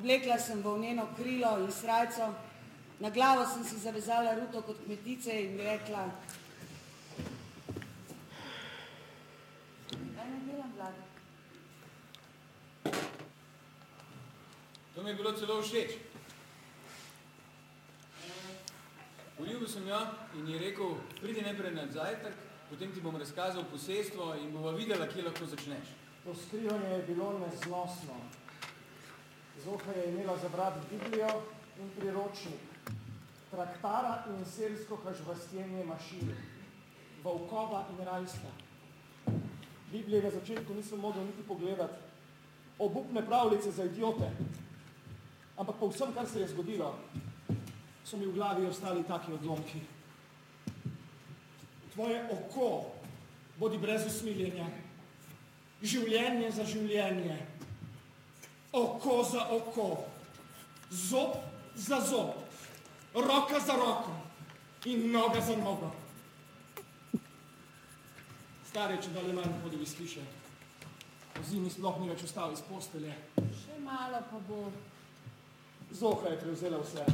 Oblekla sem volneno krilo in srajco, na glavo sem si zavezala ruto kot kmetice in rekla, kaj ne delam, vlada? To mi je bilo celo všeč. Poljubil sem jo in ji rekel, pridi najprej na zajtrk, potem ti bom razkazal posestvo in bova videla, kje lahko začneš. To skrivanje je bilo neznosno. Zoha je imela zabrati Biblijo in priročnik, traktara in selsko kažvastjenje mašine, volkova in rajstva. Biblije na začetku nisem mogel niti pogledati, obupne pravljice za idiote, ampak po vsem, kar se je zgodilo, so mi v glavi ostali taki odlomki. Tvoje oko bodi brez usmiljenja, življenje za življenje, oko za oko, zob za zob, roka za roko in noga za nogo. Stare, če dalje manj hodil iz hiše. Po zimi sploh ni več ostal iz postelje. Še malo pa bo. Zoha je prevzela vse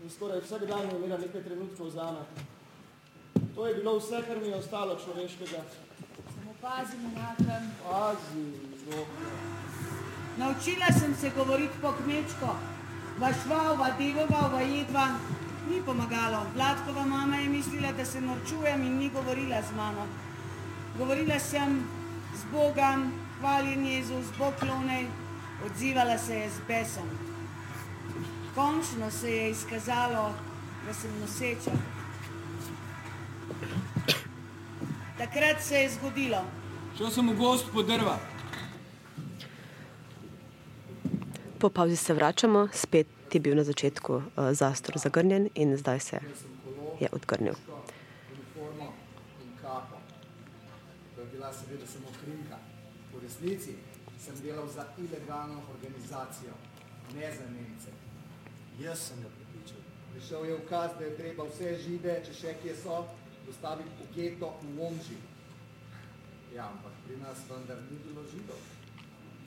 in skoraj vsak dan je imela nekaj trenutkov zame. To je bilo vse, kar mi je ostalo človeškega. Samo pazim na tem. Pazi, Zoha. Naučila sem se govoriti po kmečko. Vašva, vadivova, vajedva. Ni pomagalo. Vladkova mama je mislila, da se norčujem in ni govorila z mano. Govorila sem z Bogom, hvaljen Jezus, Bog klonej, odzivala se je z besom. Končno se je izkazalo, da sem noseča. Takrat se je zgodilo. Šel sem v gost po drva. Po pauzi se vračamo, spet je bil na začetku uh, zastor zagrnjen in zdaj se je odgrnil. seveda samo krinka. V resnici sem delal za ilegalno organizacijo, ne za Nemce. Jaz sem ga pripričal. Prišel je ukaz, da je treba vse žide, če še kje so, dostaviti v geto v Omži. Ja, ampak pri nas vendar ni bilo židov.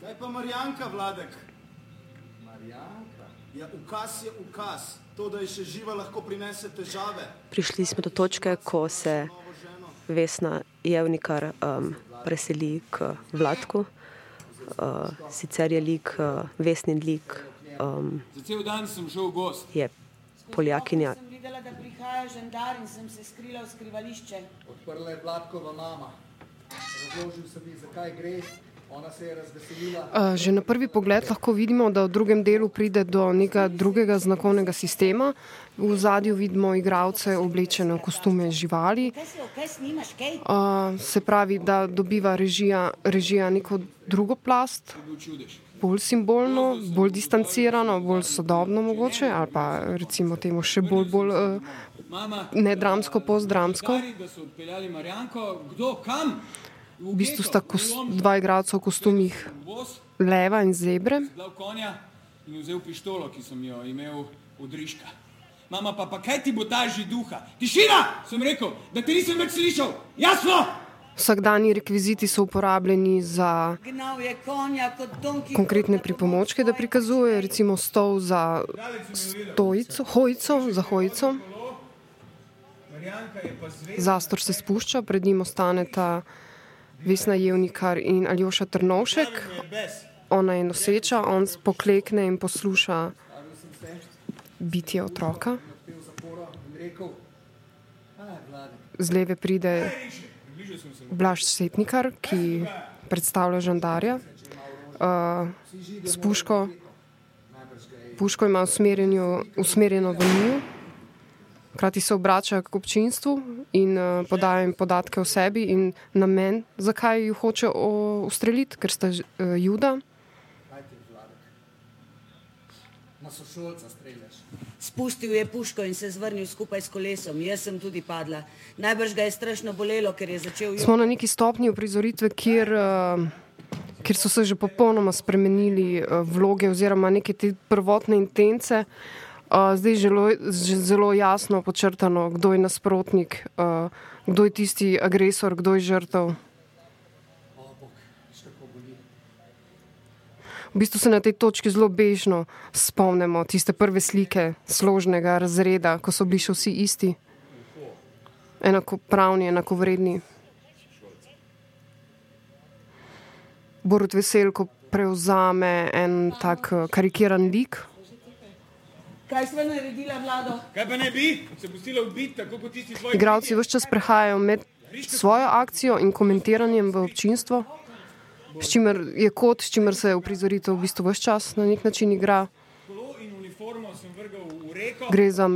Kaj pa Marjanka, Vladek? Ja, ukaz je ukaz. To, da je še živa, lahko prinese težave. Prišli smo do točke, ko se. Vesna Jevnikar um, preseli k Vladku. Uh, sicer je lik, uh, vesni lik, um, Za cel dan sem šel v gost. je Poljakinja, Sem videla, da prihaja žandar in sem se skrila v skrivališče. Odprla je Vladkova mama. Razložil sem ji, zakaj gre. Že na prvi pogled lahko vidimo, da v drugem delu pride do nekega drugega znakovnega sistema. V zadju vidimo igralce oblečene v kostume živali. Se pravi, da dobiva režija, režija neko drugo plast, bolj simbolno, bolj distancirano, bolj sodobno mogoče, ali pa recimo temu še bolj, bolj Mama, ne dramsko, postdramsko. Kdo kam? V bistvu sta kos, dva igralca v kostumih leva in zebre. in vzel pištolo, ki sem jo imel od Riška. Mama pa, pa kaj ti bo ta židuha? Tišina, sem rekel, da te nisem več slišal. Jasno! Vsakdanji rekviziti so uporabljeni za konkretne pripomočke, da prikazuje, recimo stol za stojico, hojico, za hojico. Marjanka je pa zvezda. Zastor se spušča, pred njim ostaneta Vesna Jevnikar in Aljoša Trnovšek. Ona je noseča, on poklekne in posluša bitje otroka. Z leve pride Blaž Setnikar, ki predstavlja žandarja. Uh, s puško, puško ima usmerjeno, v njiju, hkrati se obrača k občinstvu in uh, podaja jim podatke o sebi in namen, zakaj ju hoče ustreliti, ker sta uh, juda. Na sošolca streljaš. Spustil je puško in se zvrnil skupaj s kolesom. Jaz sem tudi padla. Najbrž ga je strašno bolelo, ker je začel Smo na neki stopnji uprizoritve, kjer, uh, kjer so se že popolnoma spremenili vloge oziroma neke te prvotne intence. Uh, zdaj je zelo, zelo jasno počrtano, kdo je nasprotnik, uh, kdo je tisti agresor, kdo je žrtev. V bistvu se na tej točki zelo bežno spomnimo tiste prve slike složnega razreda, ko so bili še vsi isti, enakopravni, enakovredni. Borut Veselko prevzame en tak eh, karikiran lik. Kaj smo naredila, vlado? Kaj pa ne bi? Se pustila ubiti, tako kot tisti svoji. Igravci vse čas prehajajo med svojo akcijo in komentiranjem v občinstvo, s čimer je kot, s čimer se uprizoritev v bistvu vse čas na nek način igra. Kolo in uniformo sem vrgal v reko. Gre za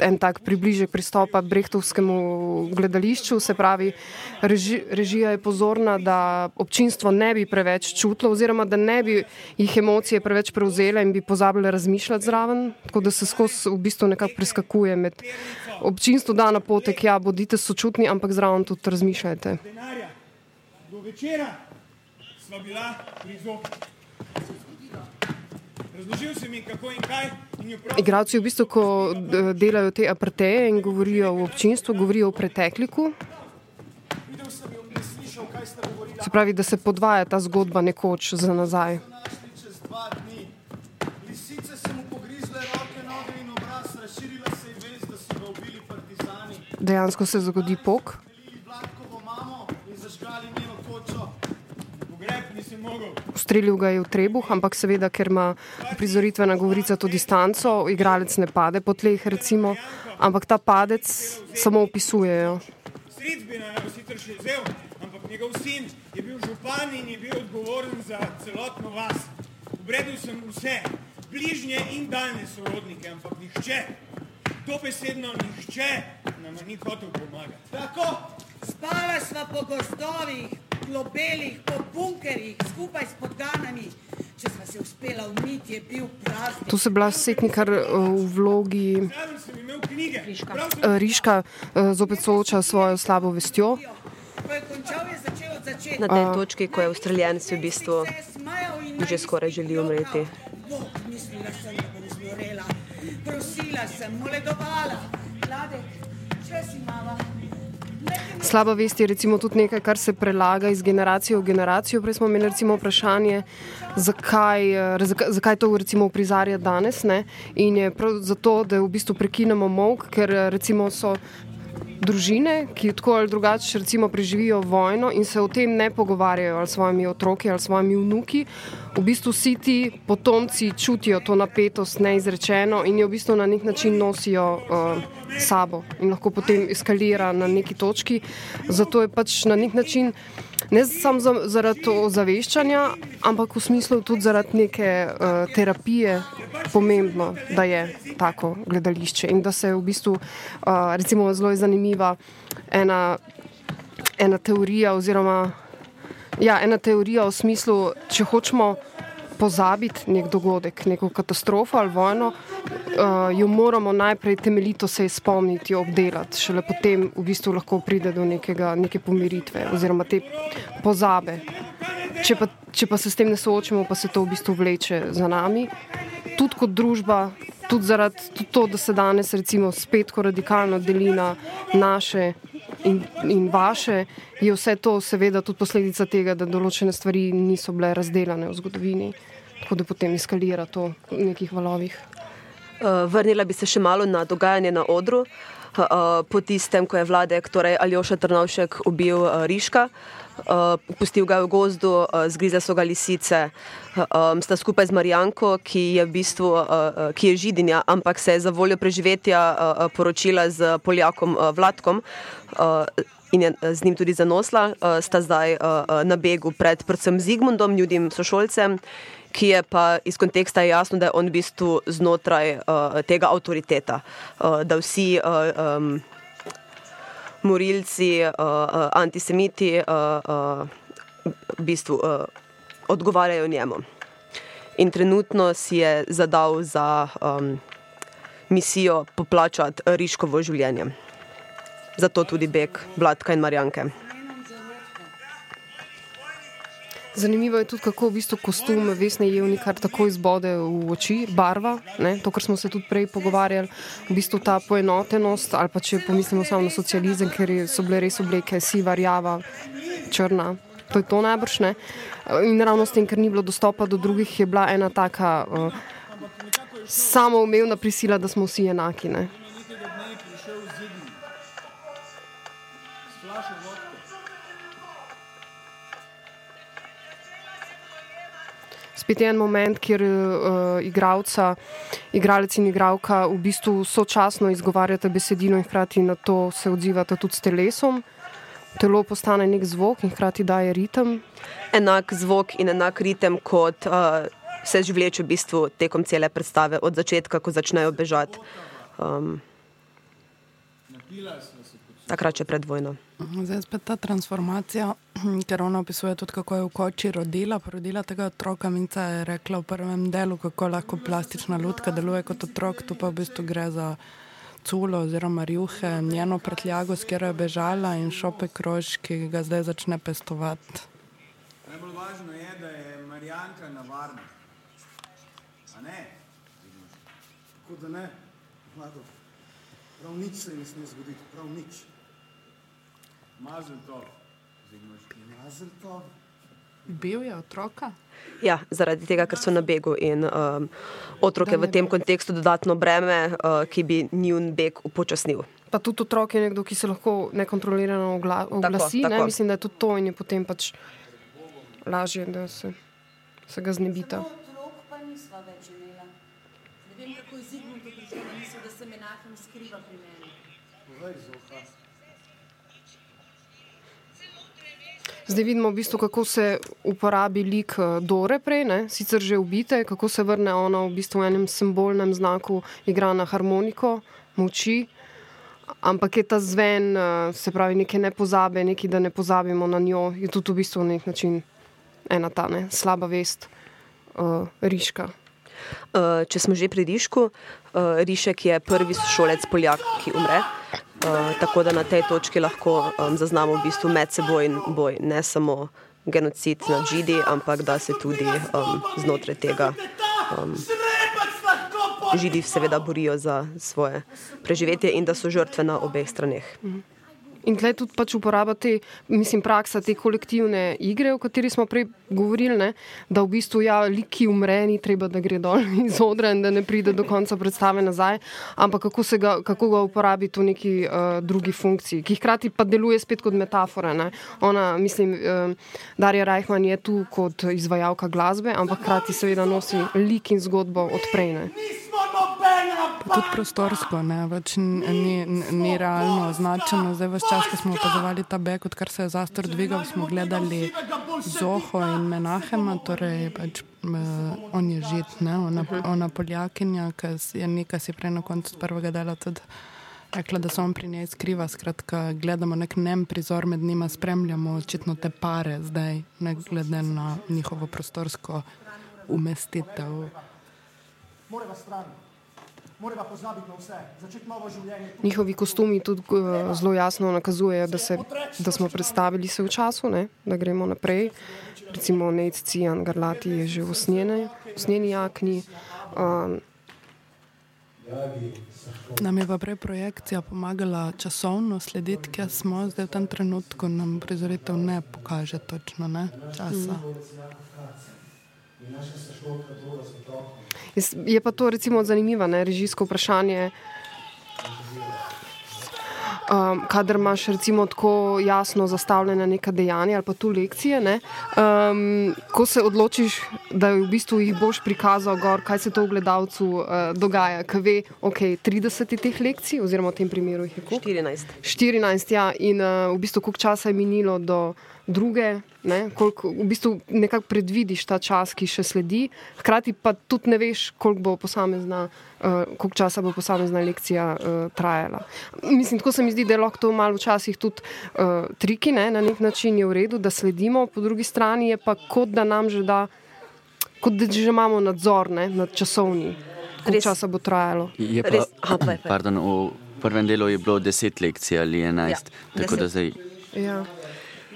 en tak približek pristopa Brehtovskemu gledališču, se pravi, reži, režija je pozorna, da občinstvo ne bi preveč čutilo, oziroma da ne bi jih emocije preveč prevzele in bi pozabile razmišljati zraven, tako da se skozi v bistvu nekako preskakuje med občinstvo, da na potek, ja, bodite sočutni, ampak zraven tudi razmišljajte. Do večera sva bila pri zobu. Razložil si mi, kako in kaj, in jo prav. Igravci v bistvu, ko delajo te aparteje in govorijo v občinstvu, govorijo o pretekliku, kaj se pravi, da se podvaja ta zgodba nekoč za nazaj. Našli čez dva dni. Ustrelil ga je v trebuh, ampak seveda, ker ima prizoritvena govorica to distanco, igralec ne pade po tleh, recimo, ampak ta padec samo opisujejo. Stric bi naj sicer še vzel, ampak njegov sin je bil župan in je bil odgovoren za celotno vas. Obredil sem vse, bližnje in daljne sorodnike, ampak nihče, dobesedno nihče nam ni hotel pomagati. Tako, Spala sva po gozdovih, globelih, po bunkerjih, skupaj s podganami. Če sva se uspela umiti, je bil praznik. Tu se bila setnikar eh, v vlogi eh, Riška, eh, zopet sooča svojo slabo vestjo. Ko je končal, je začel od začetka. Na tej točki, ko je ustreljen, si v bistvu že skoraj želi umreti. Mislila sem, da bom zgorela. Prosila sem, moledovala. Vlade, če si mama. Slaba vest je recimo tudi nekaj, kar se prelaga iz generacije v generacijo. Prej smo imeli recimo vprašanje, zakaj, eh, zakaj, to recimo prizarja danes. Ne? In je prav zato, da v bistvu prekinemo mok, ker eh, recimo so družine, ki tako ali drugače recimo preživijo vojno in se o tem ne pogovarjajo ali s svojimi otroki ali s svojimi vnuki. V bistvu vsi ti potomci čutijo to napetost neizrečeno in jo v bistvu na nek način nosijo uh, sabo in lahko potem eskalira na neki točki. Zato je pač na nek način ne samo za, zaradi ozaveščanja, ampak v smislu tudi zaradi neke uh, terapije pomembno, da je tako gledališče in da se v bistvu, uh, recimo, zelo je zanimiva ena, ena teorija oziroma ja, ena teorija v smislu, če hočemo pozabiti nek dogodek, neko katastrofo ali vojno, uh, jo moramo najprej temeljito se spomniti, jo obdelati, šele potem v bistvu lahko pride do nekega, neke pomiritve oziroma te pozabe. Če pa, če pa se s tem ne soočimo, pa se to v bistvu vleče za nami. Tudi kot družba, tudi zaradi tudi to, da se danes recimo spet tako radikalno deli na naše in, in vaše, je vse to seveda tudi posledica tega, da določene stvari niso bile razdeljene v zgodovini, tako da potem eskalira to v nekih valovih. Uh, vrnila bi se še malo na dogajanje na odru. Uh, po tistem, ko je vladek, torej Aljoša Trnovšek, ubil Riška, uh, pustil ga je v gozdu, uh, zgrize so ga lisice. Um, sta skupaj z Marijanko, ki je v bistvu uh, uh, ki je židinja, ampak se je za voljo preživetja uh, poročila z Poljakom uh, Vladkom. Uh, In je z njim tudi zanosla, uh, sta zdaj uh, na begu pred predvsem Zigmundom, ljudim sošolcem, ki je pa iz konteksta jasno, da je on v bistvu znotraj uh, tega avtoriteta, uh, da vsi uh, um, morilci, uh, antisemiti uh, uh, v bistvu uh, odgovarjajo njemu. In trenutno si je zadal za um, misijo poplačati Riškovo življenje. Zato tudi beg Vladka in Marjanke. Zanimivo je tudi, kako v bistvu kostum Vesne Jevnikar tako izbode v oči, barva, ne? to, kar smo se tudi prej pogovarjali, v bistvu ta poenotenost, ali pa če pomislimo samo na socializem, ker so bile res obleke siva, rjava, črna, To je to najbrž ne. In ravno s tem, ker ni bilo dostopa do drugih, je bila ena taka uh, samoumevna prisila, da smo vsi enaki. Ne. Spet je en moment, kjer uh, igralca, igralec in igralka v bistvu sočasno izgovarjata besedilo in hkrati na to se odzivata tudi s telesom. Telo postane nek zvok in hkrati daje ritem. Enak zvok in enak ritem, kot uh, se že vleče v bistvu tekom cele predstave, od začetka, ko začnejo bežati. Um, takrat, če pred vojno. Zdaj spet ta transformacija, ker ona opisuje tudi, kako je v koči rodila, rodila tega otroka. Minca je rekla v prvem delu, kako lahko plastična lutka deluje kot otrok, tu pa v bistvu gre za culo oziroma rjuhe, njeno prtljago, s katero je bežala in šope krož, ki ga zdaj začne pestovati. Najbolj važno je, da je Marijanka na varnem. A ne? Tako da ne, mlado. Prav nič se ne sme zgoditi, prav nič. Mazel to, Zigmuš. Mazel to. Bil je otroka? Ja, zaradi tega, ker so na begu in um, otroke v tem kontekstu dodatno breme, uh, ki bi njun beg upočasnil. Pa tudi otrok je nekdo, ki se lahko nekontrolirano ogla oglasi. Tako, tako. Ne? Mislim, da je tudi to in je potem pač lažje, da se, se ga znebita. Otrok pa nisva več imela. Ne vem, kako je misel, da se Menachem skriva pri meni. Povej, Zoha. Zdaj vidimo, v bistvu, kako se uporabi lik Dore prej, ne? sicer že ubite, kako se vrne ona v bistvu v enem simbolnem znaku, igra na harmoniko, moči. Ampak je ta zven, se pravi, nekaj ne pozabe, nekaj, da ne pozabimo na njo, je tudi v bistvu na nek način ena ta ne, slaba vest, uh, riška. Če smo že pri Rišku, Rišek je prvi šolec Poljak, ki umre. Uh, tako da na tej točki lahko um, zaznamo v bistvu medsebojni boj, ne samo genocid nad Židi, ampak da se tudi um, znotraj tega um, Židi seveda borijo za svoje preživetje in da so žrtve na obeh straneh. Mhm. In tukaj tudi pač uporaba te, mislim, praksa te kolektivne igre, o kateri smo prej govorili, ne? da v bistvu ja, lik, ki umre, ni treba, da gre dol iz odra in da ne pride do konca predstave nazaj, ampak kako, ga, kako ga uporabiti v neki uh, drugi funkciji, ki hkrati pa deluje spet kot metafora. Ne? Ona, mislim, uh, Darja Rajhman je tu kot izvajalka glasbe, ampak hkrati seveda nosi lik in zgodbo odprejne. Tudi prostorsko, ne, več ni, ni realno označeno. Zdaj, vse čas, ko smo opazovali ta beg, odkar se je zastor dvigal, smo gledali Zoho in Menahema, torej pač, uh, on je žit, ne, ona, ona poljakinja, ki je nekaj si prej na koncu prvega dela tudi rekla, da se on pri njej skriva. Skratka, gledamo nek nem prizor med njima, spremljamo očitno te pare zdaj, ne glede na njihovo prostorsko umestitev. Morava stran. Njihovi kostumi tudi uh, zelo jasno nakazujejo, da, se, da smo predstavili se v času, ne? da gremo naprej. Recimo Nec Cijan Garlati je že v snjeni jakni. Um, Nam je pa prej projekcija pomagala časovno slediti, kje smo zdaj v tem trenutku, nam prizoritev ne pokaže točno ne? časa. Je pa to recimo zanimivo, ne, režijsko vprašanje. Um, kadar imaš recimo tako jasno zastavljene neka dejanja ali pa tu lekcije, ne, um, ko se odločiš, da v bistvu jih boš prikazal gor, kaj se to v gledalcu uh, dogaja, ki ve, ok, 30 teh lekcij, oziroma v tem primeru jih je koliko? 14. 14, ja, in uh, v bistvu koliko časa je minilo do druge, ne, koliko, v bistvu nekako predvidiš ta čas, ki še sledi, hkrati pa tudi ne veš, koliko bo posamezna, uh, koliko časa bo posamezna lekcija uh, trajala. Mislim, tako se mi zdi, da je lahko to malo včasih tudi uh, triki, ne, na nek način je v redu, da sledimo, po drugi strani je pa kot da nam že da, kot da že imamo nadzor ne, nad časovni, koliko časa bo trajalo. Je pa, Res- Aha, pardon, v prvem delu je bilo 10 lekcij ali 11, Ja, tako da 10. zdaj Ja.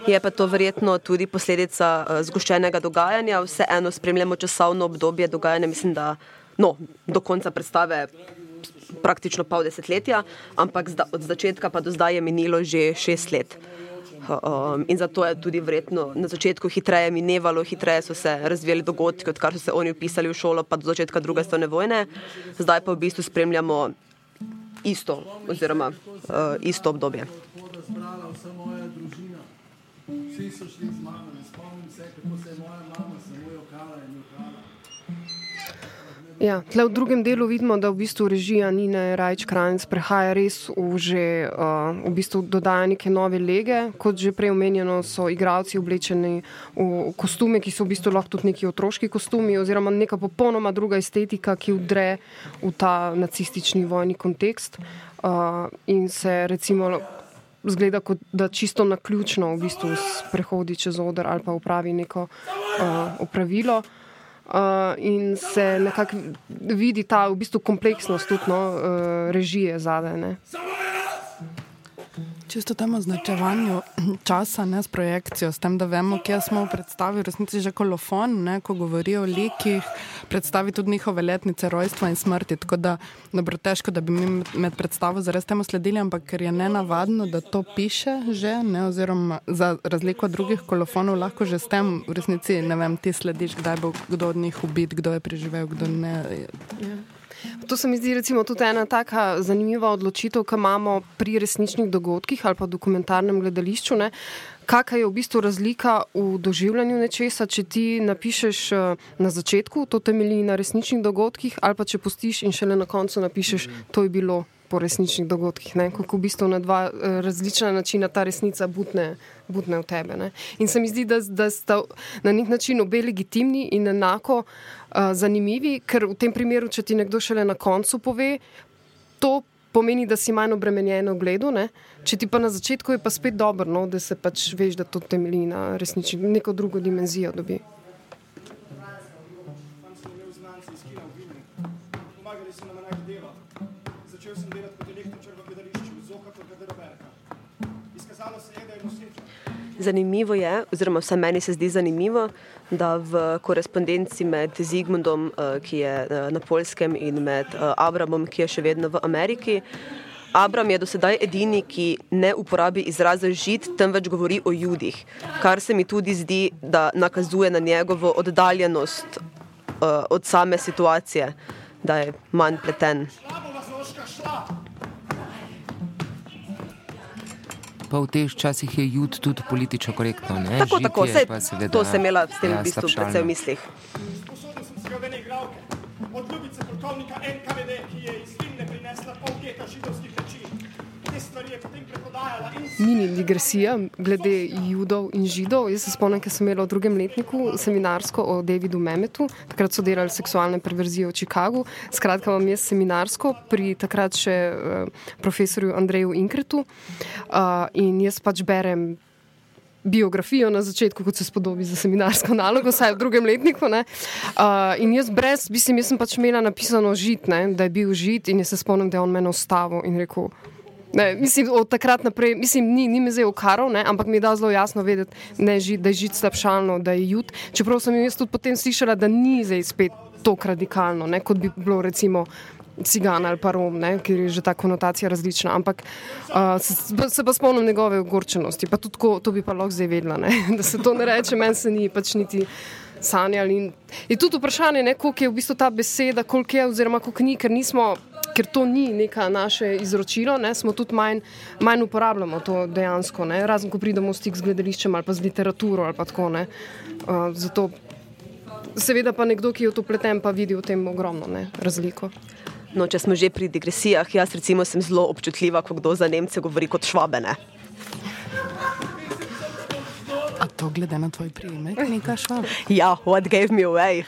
Je pa to verjetno tudi posledica uh, zgoščenega dogajanja, vseeno spremljamo časovno obdobje dogajanja, mislim, da no, do konca predstave praktično pol desetletja, ampak od začetka pa do zdaj je minilo že šest let. Um, in zato je tudi vredno na začetku hitreje minevalo, hitreje so se razvijali dogodki, odkar so se oni upisali v šolo, pa do začetka druge svetovne vojne. Zdaj pa v bistvu spremljamo isto, oziroma uh, isto obdobje. Vsi so šli z mano, ne spomnim se, kako se je moja mama samo jokala in jokala. Ja, tle v drugem delu vidimo, da v bistvu režija Nina Rajč Krajnc prehaja res v že uh, v bistvu dodaja neke nove lege. Kot že prej omenjeno, so igravci oblečeni v kostume, ki so v bistvu lahko tudi neki otroški kostumi oziroma neka popolnoma druga estetika, ki vdre v ta nacistični vojni kontekst uh, in se recimo zgleda kot da čisto na ključno v bistvu prehodi čez oder ali pa upravi neko uh, opravilo. Uh, in se nekako vidi ta v bistvu kompleksnost tudi no, uh, režije zadaj. Čisto tem označevanju časa, ne s projekcijo, s tem, da vemo, kje smo v predstavi, v resnici že kolofon, ne, ko govori o likih, predstavi tudi njihove letnice rojstva in smrti. Tako da, dobro, težko, da bi mi med predstavo zares temu sledili, ampak ker je nenavadno, da to piše že, ne, oziroma za razliko od drugih kolofonov, lahko že s tem v resnici, ne vem, ti slediš, kdaj bo kdo od njih ubit, kdo je preživel, kdo ne. Ja. To se mi zdi recimo, tudi ena tako zanimiva odločitev, ki imamo pri resničnih dogodkih ali pa dokumentarnem gledališču. Ne? Kakšna je v bistvu razlika v doživljanju nečesa, če ti napišeš eh, na začetku, to temelji na resničnih dogodkih, ali pa če pustiš in šele na koncu napišeš, to je bilo po resničnih dogodkih. Ne? Kako v bistvu na dva eh, različna načina ta resnica butne, butne v tebe. Ne? In se mi zdi, da, da sta na nek način obe legitimni in enako uh, zanimivi, ker v tem primeru, če ti nekdo šele na koncu pove, to pomeni, da si manj obremenjen v gledu. Ne? Če ti pa na začetku je pa spet dobro, no? da se pač veš, da to temelji na resnični, neko drugo dimenzijo dobi. Zanimivo je, oziroma vse meni se zdi zanimivo, da v korespondenci med Zigmundom, eh, ki je eh, na Polskem, in med eh, Abramom, ki je še vedno v Ameriki. Abram je do sedaj edini, ki ne uporabi izraza žid, temveč govori o judih, kar se mi tudi zdi, da nakazuje na njegovo oddaljenost od same situacije, da je manj pleten. Pa v teh časih je jud tudi politično korektno. Ne? Tako, Žit tako, sej, seveda, to sem imela s tem ja, v bistvu predvsej v mislih. Mini digresija glede judov in židov. Jaz se spomnim, ker sem imela v drugem letniku seminarsko o Davidu Memetu. Takrat so delali seksualne perverzije v Chicagu. Skratka, imam jaz seminarsko pri takrat še uh, profesorju Andreju Inkretu. Uh, in jaz pač berem biografijo na začetku, kot se spodobi za seminarsko nalogo, saj v drugem letniku. Uh, in jaz brez, mislim, jaz sem pač imela napisano žit, ne, da je bil žit in se spomnim, da je on meni ostavil in rekel. Ne, mislim, od takrat naprej, mislim, ni, ni me zdaj ukaral, ampak mi je dal zelo jasno vedeti, ne, da je žit slabšalno, da je jut. Čeprav sem jaz tudi potem slišala, da ni zdaj spet tako radikalno, ne, kot bi bilo recimo cigan ali pa rom, ne, ker je že ta konotacija različna. Ampak uh, se, se pa spomnim njegove ogorčenosti, pa tudi ko, to bi pa lahko zdaj vedela, ne, da se to ne reče, meni se ni pač niti. Sanjali. In tudi vprašanje, ne, koliko je v bistvu ta beseda, koliko je, oziroma koliko ni, ker, nismo, ker to ni neka naše izročilo, ne, smo tudi manj, manj uporabljamo to dejansko, ne, razen ko pridemo v stik z gledališčem ali pa z literaturo ali pa tako. Ne, uh, zato, seveda pa nekdo, ki je v to pleten, pa vidi v tem ogromno ne, razliko. No, če smo že pri digresijah, jaz recimo sem zelo občutljiva, ko kdo za Nemce govori kot švabene. A to glede na tvoj prijemek, neka švab? Ja, what gave me away?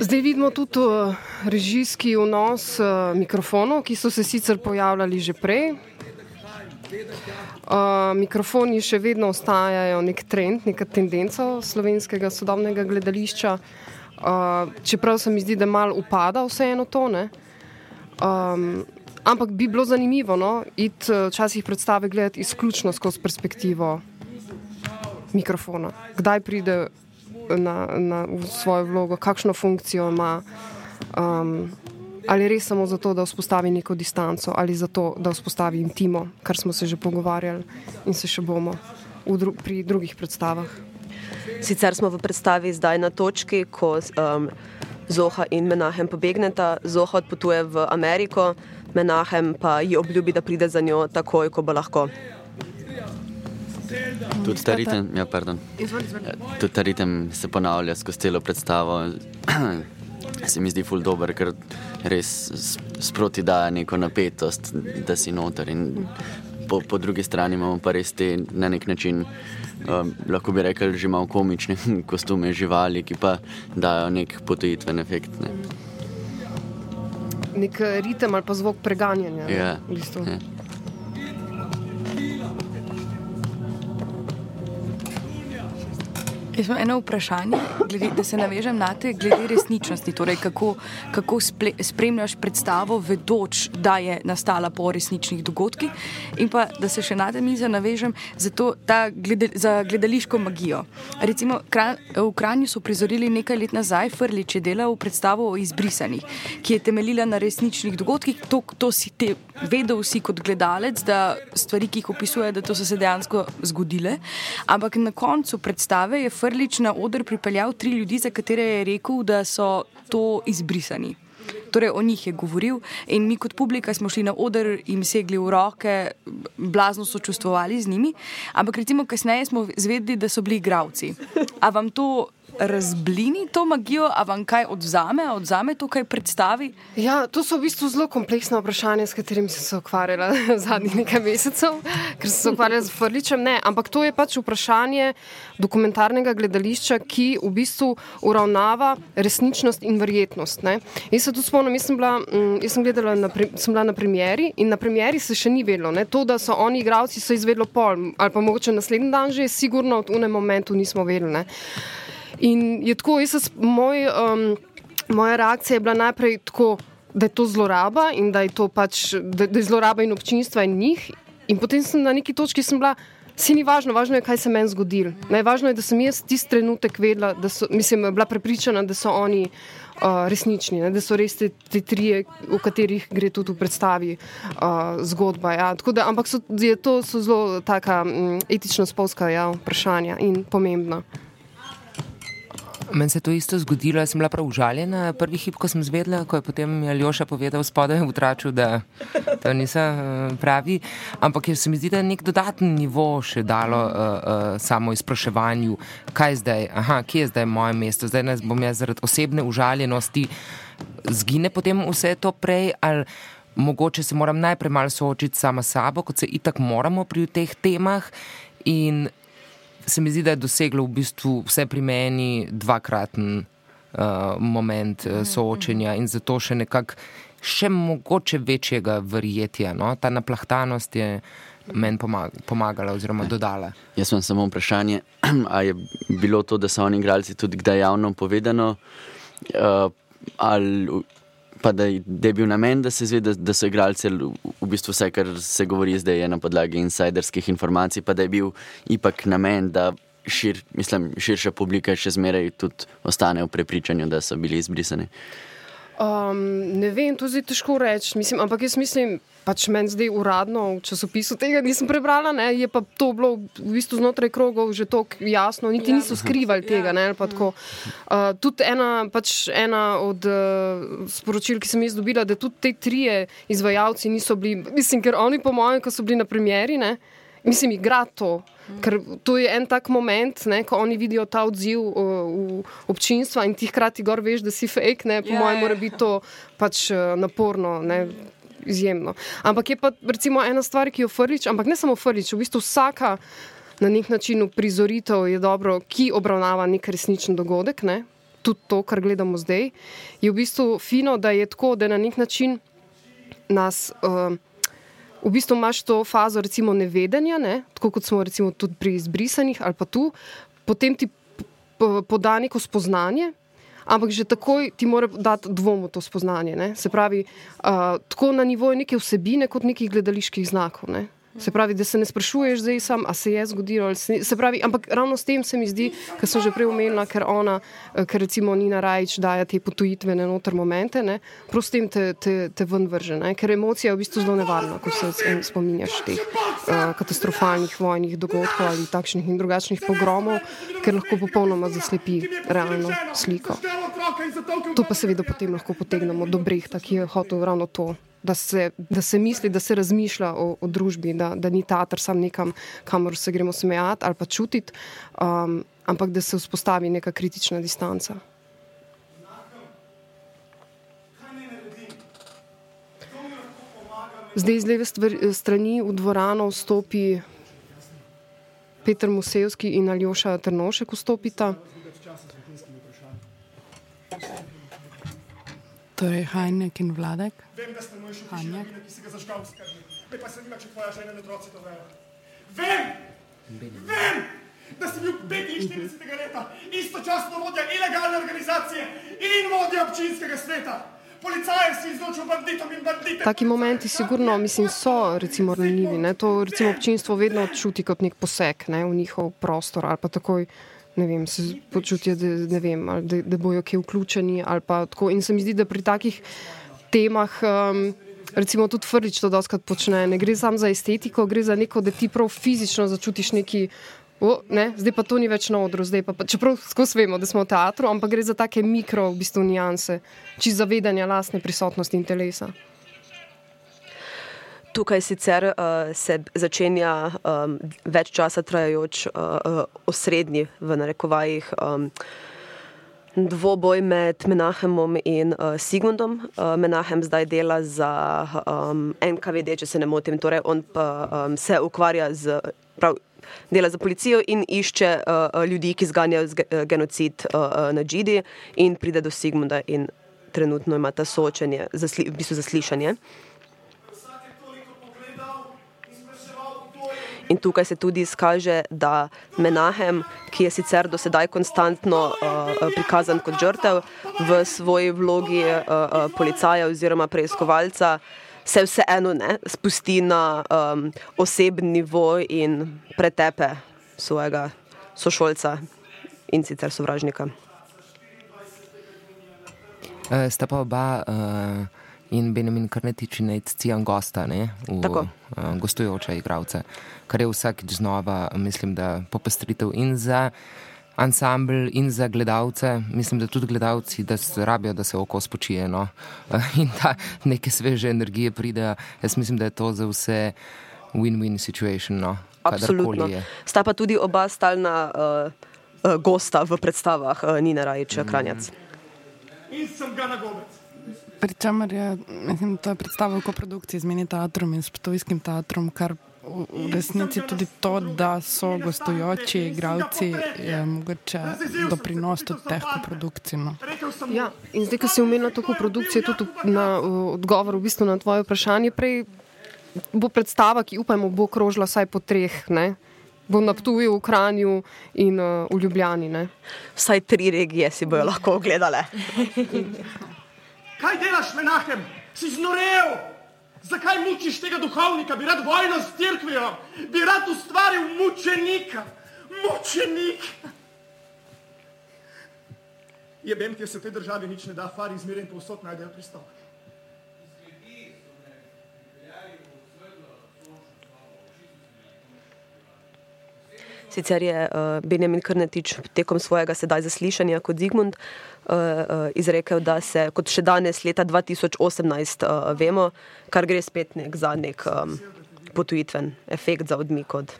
Zdaj vidimo tudi uh, režijski vnos uh, mikrofonov, ki so se sicer pojavljali že prej. Uh, mikrofoni še vedno ostajajo nek trend, neka tendenca slovenskega sodobnega gledališča, uh, čeprav se mi zdi, da malo upada vseeno to. Um, ampak bi bilo zanimivo no, iti včasih predstave gledati izključno skozi perspektivo mikrofona. Kdaj pride na, na svojo vlogo, kakšno funkcijo ima. Um, Ali res samo zato, da vzpostavi neko distanco, ali zato, da vzpostavi intimo, kar smo se že pogovarjali in se še bomo dru pri drugih predstavah. Sicer smo v predstavi zdaj na točki, ko um, Zoha in Menahem pobegneta. Zoha odpotuje v Ameriko, Menahem pa ji obljubi, da pride za njo takoj, ko bo lahko. Tudi ta ritem, ja, pardon. Tudi ta ritem se ponavlja skozi celo predstavo. Se mi zdi ful dober, ker res sproti daje neko napetost, da si noter. In po, po drugi strani imamo pa res te na nek način, um, lahko bi rekli, že malo komične kostume živali, ki pa dajo nek potujitven efekt. Ne. Nek ritem ali pa zvok preganjanja. Ja, v bistvu. ja. Jaz imam eno vprašanje, glede, da se navežem na te, glede resničnosti. Torej, kako kako sple, spremljaš predstavo, vedoč, da je nastala po resničnih dogodkih, in pa da se še na te mize navežem za, to, glede, za gledališko magijo. Recimo, v Kranju so prizorili nekaj let nazaj, Frlič je delal predstavo o izbrisanih, ki je temeljila na resničnih dogodkih. To, to si te vedel, vsi kot gledalec, da stvari, ki jih opisuje, da to so se dejansko zgodile. Ampak na koncu predstave je Frlič na oder pripeljal tri ljudi, za katere je rekel, da so to izbrisani. Torej, o njih je govoril, in mi, kot publika, smo šli na oder in segli v roke, blazno so čustvovali z njimi. Ampak, recimo, kasneje smo zvedeli, da so bili igravci. A vam to razblini to magijo, a vam kaj odzame, odzame to, kaj predstavi? Ja, to so v bistvu zelo kompleksna vprašanja, s katerimi sem se ukvarjala zadnjih nekaj mesecev, ker sem se ukvarjala z Frličem. Ne, ampak to je pač vprašanje dokumentarnega gledališča, ki v bistvu uravnava resničnost in verjetnost. Ne. Jaz se tudi spomnim, jaz sem bila, mm, jaz sem gledala na, sem bila na premjeri in na premjeri se še ni vedelo. Ne. To, da so oni igravci, so izvedlo pol ali pa mogoče naslednji dan že, sigurno v unem momentu nismo vedeli. Ne. In je tako, jaz, moj, um, moja reakcija je bila najprej tako, da je to zloraba in da je to pač, da, da je zloraba in občinstva in njih. In potem sem na neki točki bila, si ni važno, važno je, kaj se meni zgodilo. Najvažno je, da sem jaz tisti trenutek vedela, da so, mislim, bila prepričana, da so oni. Uh, resnični, ne? da so res te, te tri, o katerih gre tudi v predstavi uh, zgodba. Ja. Da, ampak so, je, to so zelo taka um, etično-spolska ja, vprašanja in pomembna. Meni se je to isto zgodilo, jaz sem bila prav užaljena. Prvi hip, ko sem zvedela, ko je potem Aljoša povedal spodaj v traču, da to niso uh, pravi. Ampak se mi zdi, da je nek dodaten nivo še dalo uh, uh, samo izpraševanju, kaj zdaj, aha, kje je zdaj moje mesto, zdaj ne bom jaz zaradi osebne užaljenosti zgine potem vse to prej. Mogoče se moram najprej malo soočiti sama s sabo, kot se itak moramo pri teh temah. In se mi zdi, da je doseglo v bistvu vse pri meni dvakraten uh, moment uh, soočenja in zato še nekako, še mogoče večjega verjetja. No? Ta naplahtanost je meni pomagala oziroma dodala. Jaz imam samo vprašanje, ali je bilo to, da so oni igralci tudi kdaj javno povedano, uh, ali pa da, da je bil namen, da se zve, da, da so igralci v bistvu vse, kar se govori zdaj, na podlagi insiderskih informacij, pa da je bil ipak namen, da šir, mislim, širša publika še zmeraj ostane v prepričanju, da so bili izbrisani. Um, ne vem, to je težko reči, mislim, ampak jaz mislim, pač meni zdaj uradno v časopisu tega nisem prebrala, ne, je pa to bilo v bistvu znotraj krogov že tako jasno, niti ja. niso skrivali tega. Ne, uh, tudi ena, pač ena od uh, sporočil, ki sem jih dobila, da tudi te trije izvajalci niso bili, mislim, ker oni, po mojem, ko so bili na premjeri, ne, mislim, igra to. Ker to je en tak moment, ne, ko oni vidijo ta odziv uh, občinstva in ti hkrati gor veš, da si fake, ne, po yeah. mojem, mora biti to pač uh, naporno. Ne, Izjemno. Ampak je pa recimo ena stvar, ki jo frlič, ampak ne samo frlič, v bistvu vsaka na nek način prizoritev je dobro, ki obravnava nek resničen dogodek, ne? tudi to, kar gledamo zdaj, je v bistvu fino, da je tako, da na nek način nas. Uh, v bistvu imaš to fazo, recimo, nevedenja, ne? tako kot smo recimo, tudi pri izbrisanih ali pa tu, potem ti poda neko spoznanje. Ampak že takoj ti mora dati dvom v to spoznanje. Ne? Se pravi, uh, tako na nivoju neke vsebine, kot nekih gledaliških znakov. Ne? Se pravi, da se ne sprašuješ zdaj sam, a se je zgodilo. Se, se pravi, ampak ravno s tem se mi zdi, kar sem že prej omenila, ker ona, eh, ker recimo Nina Rajč daje te potujitvene noter momente, ne, prost tem te, te, te ven vrže, ne, ker emocija je v bistvu zelo nevarna, ko se spominjaš teh uh, katastrofalnih vojnih dogodkov ali takšnih in drugačnih pogromov, ker lahko popolnoma zaslepi realno sliko. To pa seveda potem lahko potegnemo do brehta, ki je hotel ravno to da se, da se misli, da se razmišlja o, o družbi, da, da ni teater sam nekam, kamor se gremo smejati ali pa čutiti, um, ampak da se vzpostavi neka kritična distanca. Zdaj iz leve strani v dvorano vstopi Petr Musevski in Aljoša Trnošek vstopita. Torej, Hajnek in Vladek. Vem, da ste moj šokiš novina, ki si ga zažgal v skrbi. Me pa se nima, če tvoja žena in otroci to vejo. Vem! Vem! Da si bil 45. leta istočasno vodja ilegalne organizacije in vodja občinskega sveta. Policaje si izločil banditom in banditom. Taki momenti sigurno, mislim, so recimo ranljivi. To recimo občinstvo vedno čuti kot nek poseg ne, v njihov prostor ali pa takoj vem, se počutijo, da, vem, da, da bojo kje vključeni. In se mi zdi, da pri takih temah, um, recimo tudi Frlič to doskrat počne, ne gre samo za estetiko, gre za neko, da ti prav fizično začutiš neki. O, ne, zdaj pa to ni več na odru, pa, pa, čeprav skozi vemo, da smo v teatru, ampak gre za take mikro, v bistvu, nijanse, čiz zavedanja lastne prisotnosti in telesa. Tukaj sicer uh, se začenja um, več časa trajajoč uh, osrednji, v narekovajih, um, dvoboj med Menahemom in uh, Sigmundom. Uh, Menahem zdaj dela za um, NKVD, če se ne motim, torej on pa um, se ukvarja z. Prav, Dela za policijo in išče uh, ljudi, ki zganjajo genocid uh, na Džidi, in pride do Sigmunda, in trenutno ima ta soočenje, zasli, v bistvu zaslišanje. Uh, In tukaj se tudi izkaže, da Menahem, ki je sicer do sedaj konstantno uh, prikazan kot žrtev v svoji vlogi uh, policaja oziroma preiskovalca, se vseeno ne spusti na um, osebni nivo in pretepe svojega sošolca in sicer sovražnika. Uh, sta pa oba. Uh in Benjamin Karnetič in Cijan Gosta, ne, v, uh, gostujoče igralce, kar je vsakič znova, mislim, da popestritev in za ansambl in za gledalce, mislim, da tudi gledalci, da se rabijo, da se oko spočije no, in da neke sveže energije pride. Jaz mislim, da je to za vse win-win situation. No, Absolutno. Sta pa tudi oba stalna uh, uh, gosta v predstavah uh, Nina Rajča, Kranjac. Mm. In sem ga na gobec. Pričemer je mislim, ta predstava v koprodukciji z mini teatrom in s Ptovijskim teatrom, kar v resnici tudi to, da so gostujoči igralci, je mogoče doprinos tudi teh koprodukcij. No. Ja, in zdaj, ko si omenila to koprodukcijo, tudi na odgovor v bistvu na tvoje vprašanje, prej bo predstava, ki upajmo, bo krožila vsaj po treh. Ne? Bo na Ptuju, v Kranju in uh, v Ljubljani. Ne? Vsaj tri regije si bojo lahko ogledale. Kaj delaš, menahem? Si znorel? Zakaj mučiš tega duhovnika? Bi rad vojno s crkvijo, bi rad ustvaril mučenika. Mučenik! Je vem, ki se v tej državi nič ne da, fari izmeren povsod najdejo pristop. Sicer je uh, Benjamin Krnetič tekom svojega sedaj zaslišanja kot Zigmund izrekel, da se kot še danes leta 2018 uh, vemo, kar gre spet nek za nek um, potujitven efekt za odmik od.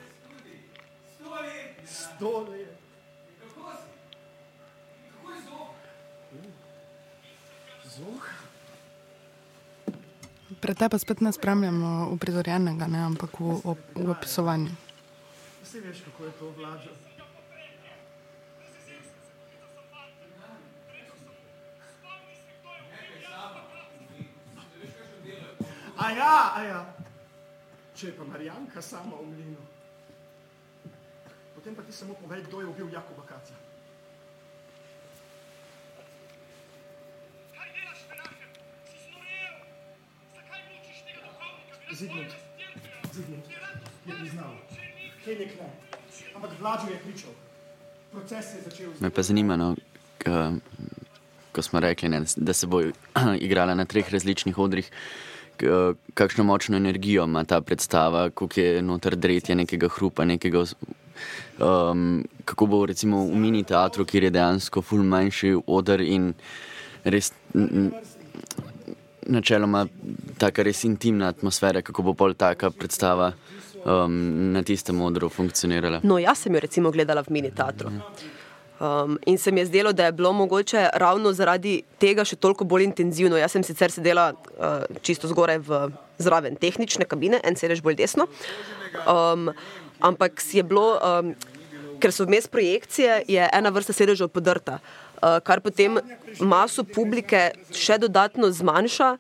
Pred tebe spet ne spremljamo uprizorjenega, ampak v, v, v opisovanju. Vsi veš, kako je to vlažo. A ja, a ja. Če je pa Marijanka sama v mlinu, potem pa ti samo povej, kdo je ubil Jakoba Kaca. Zidmund. je priznal. Helik ne. Ampak Vlađo je pričal. Proces se je začel. Me pa zanima, no, k, ko smo rekli, ne, da se bo igrala na treh različnih odrih. k- Kakšno močno energijo ima ta predstava, koliko je noter dretje nekega hrupa, nekega, um, kako bo recimo v mini teatru, kjer je dejansko ful manjši odr in res načeloma taka res intimna atmosfera, kako bo pol taka predstava um, na tistem odru funkcionirala. No, jaz sem jo recimo gledala v mini teatru. Um, in se mi je zdelo, da je bilo mogoče ravno zaradi tega še toliko bolj intenzivno. Jaz sem sicer sedela uh, čisto zgoraj v zraven tehnične kabine, en sedež bolj desno. Um, ampak je bilo, um, ker so vmes projekcije, je ena vrsta sedežev podrta, uh, kar potem maso publike še dodatno zmanjša.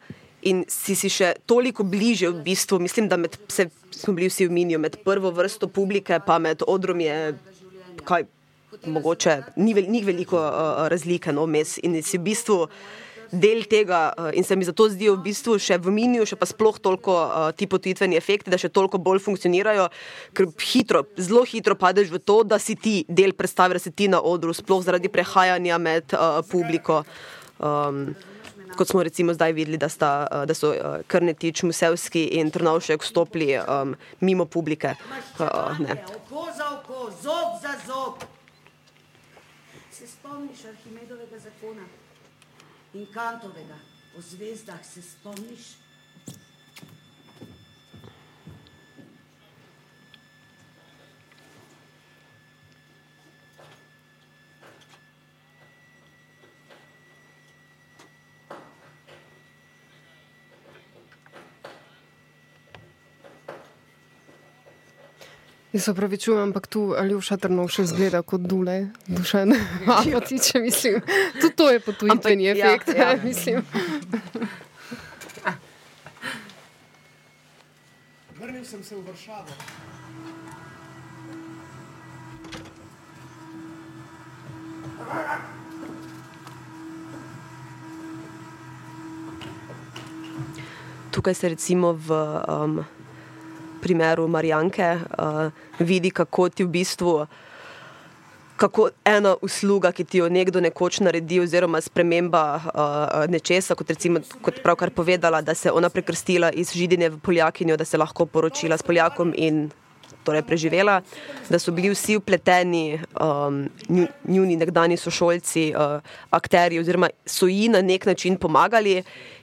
In si, si še toliko bliže, v bistvu, mislim, da med, se, smo bili vsi v miniju, med prvo vrsto publike, pa med odrom je kaj, mogoče ni, vel, ni veliko uh, razlike no, vmes in si v bistvu del tega uh, in se mi zato zdijo v bistvu še v miniju, še pa sploh toliko uh, ti potitveni efekti, da še toliko bolj funkcionirajo, ker hitro, zelo hitro padeš v to, da si ti del predstave, da si ti na odru, sploh zaradi prehajanja med uh, publiko. Um, Kot smo recimo zdaj videli, da, sta, da so Krnetič, Musevski in Trnovšek vstopili um, mimo publike. Uh, ne. Oko za oko, zob za zob. Spomniš Arhimedovega zakona in Kantovega o zvezdah, se spomniš? Jaz se opravičujem, ampak tu Aljoša Trnovšek zgleda kot dule, dušen. Ampak tiče, mislim, tudi to je potujitveni Ampak, ja, efekt, ja. mislim. Vrnil sem se v Varšavo. Tukaj se recimo v um, primeru Marijanke uh, vidi, kako ti v bistvu. Kako ena usluga, ki ti jo nekdo nekoč naredi, oziroma sprememba uh, nečesa, kot recimo, kot pravkar povedala, da se je ona prekrstila iz židine v Poljakinjo, da se je lahko poročila s Poljakom in torej preživela, da so bili vsi upleteni, um, nju- njuni nekdani sošolci, uh, akteri, oziroma so ji na nek način pomagali.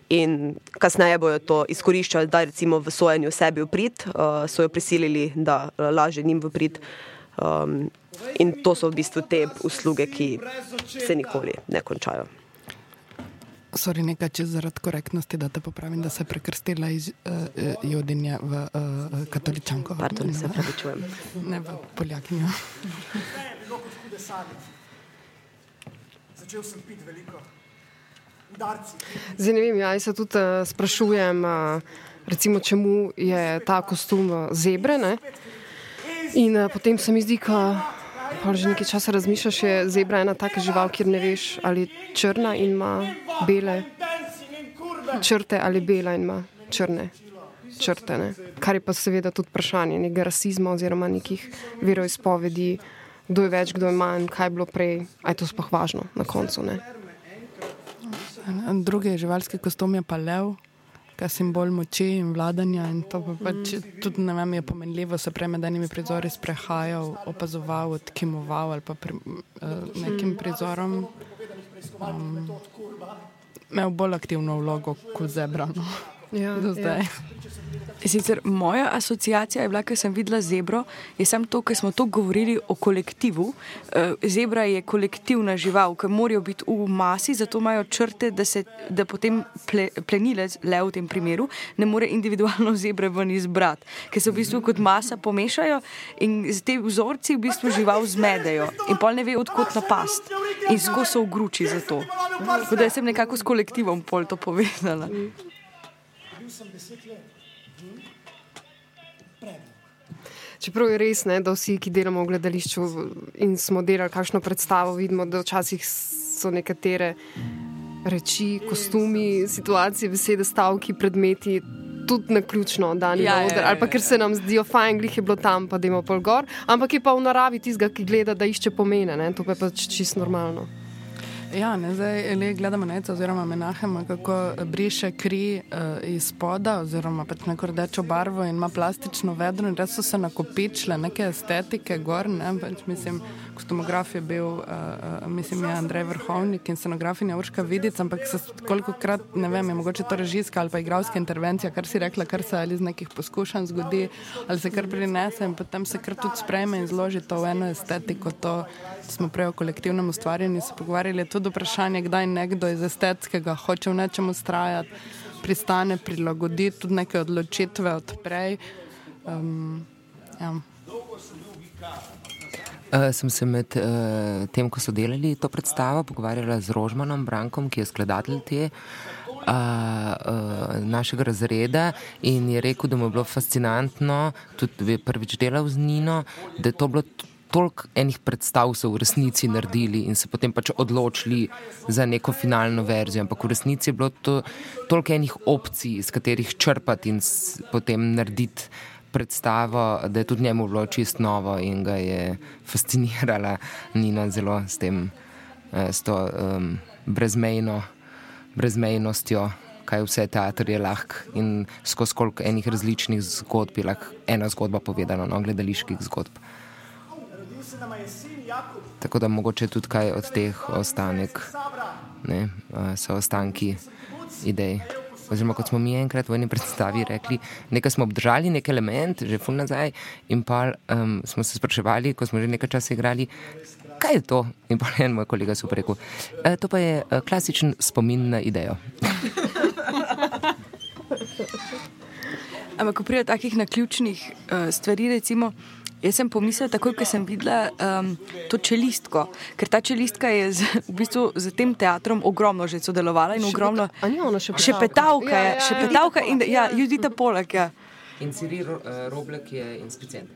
In kasneje bojo to izkoriščali, da recimo v sojenju sebi v prid, uh, so jo prisilili, da uh, laže njim v prid. Um, in to so v bistvu te usluge, ki se nikoli ne končajo. Sorry, nekaj čez zaradi korektnosti, da te popravim, da se je prekrstila iz uh, uh, Jodinje v uh, katoličanko. Pardon, se opravičujem. Ne v Poljakinjo. Je bilo kot hude sage. Začel sem piti veliko. Zdaj ne vem, ja, jaz se tudi uh, sprašujem, uh, recimo, čemu je ta kostum uh, zebre. Ne? In uh, potem se mi zdi, da že nekaj časa razmišljaš, je zebra ena taka žival, kjer ne veš, ali je črna in ima bele črte ali bela in ima črne črte. Kar je pa seveda tudi vprašanje nekega rasizma oziroma nekih veroizpovedi, kdo je več, kdo je manj, kaj je bilo prej, a je to sploh važno na koncu. Ne? Drugi živalski kostum je pa lev, ki je simbol moči in vladanja. In to pa pač tudi ne vem, je pomenljivo, se prej med enimi prizori sprehajal, opazoval, odkimoval ali pa pri, uh, nekim prizorom. Um, imel bolj aktivno vlogo kot zebra. No. Ja, Do zdaj. Sicer moja asociacija je bila, ker sem videla zebro, je samo to, ker smo to govorili o kolektivu. Eh, Zebra je kolektivna žival, ki morajo biti v masi, zato imajo črte, da, se, da potem ple, plenilec, le v tem primeru, ne more individualno zebre ven izbrati, ker se v bistvu kot masa pomešajo in te vzorci v bistvu žival zmedejo in pol ne ve, odkot napast in skozi so v gruči za to. Jaz sem nekako s kolektivom pol to povedala. Bil sem deset let. Čeprav je res, ne, da vsi, ki delamo v gledališču in smo delali kakšno predstavo, vidimo, da včasih so nekatere reči, kostumi, situacije, besede, stavki, predmeti tudi na ključno dan ja, na oder, ali pa ker se nam zdijo fajn, glih je bilo tam, pa da imamo pol gor, ampak je pa v naravi tistega, ki gleda, da išče pomene, ne? to pa je pač čisto normalno. Ja, ne, zdaj le gledamo neca oziroma menahema, kako briše kri uh, iz spoda oziroma pač neko rdečo barvo in ima plastično vedro res so se nakopičile neke estetike gor, ne, pač mislim, kostumograf je bil, uh, uh, mislim, je Andrej Vrhovnik in scenografinja Urška Vidic, ampak se koliko krat, ne vem, je mogoče to režijska ali pa igralska intervencija, kar si rekla, kar se ali iz nekih poskušanj zgodi, ali se kar prinese in potem se kar tudi sprejme in zloži to v eno estetiko, to smo prej o kolektivnem ustvarjanju se pogovarjali, tudi vprašanje, kdaj nekdo iz estetskega hoče v nečem ustrajati, pristane, prilagodi tudi neke odločitve odprej. Um, ja. Uh, sem se med uh, tem, ko so delali to predstavo, pogovarjala z Rožmanom Brankom, ki je skladatelj te. Uh, uh, našega razreda in je rekel, da mu je bilo fascinantno, tudi prvič delal z Nino, da je to bilo toliko enih predstav so v resnici naredili in se potem pač odločili za neko finalno verzijo. Ampak v resnici je bilo to toliko enih opcij, iz katerih črpati in potem narediti predstavo, da je tudi njemu bilo čist novo in ga je fascinirala Nina zelo s tem, eh, s to um, brezmejno, brezmejnostjo. Kaj vse teater je lahko in skozi koliko enih različnih zgodb je lahko ena zgodba povedana, no, gledaliških zgodb. Tako da mogoče tudi kaj od teh ostanek, ne, so ostanki idej. Oziroma, kot smo mi enkrat v eni predstavi rekli, nekaj smo obdržali, nek element, že fun nazaj, in pa um, smo se spraševali, ko smo že nekaj časa igrali, kaj je to. In pa en moj kolega so rekel, e, to pa je uh, klasičen spomin na idejo. Ampak, ko pride takih naključnih uh, stvari, recimo. Jaz sem pomislila, takoj, ko sem videla um, to čelistko, ker ta čelistka je z, v bistvu z tem teatrom ogromno že sodelovala in ogromno še petavka. Ja, ja, še petavka in ja, Judita Polak. Ja. In Ciri Ro, uh, Roblek je inspicent.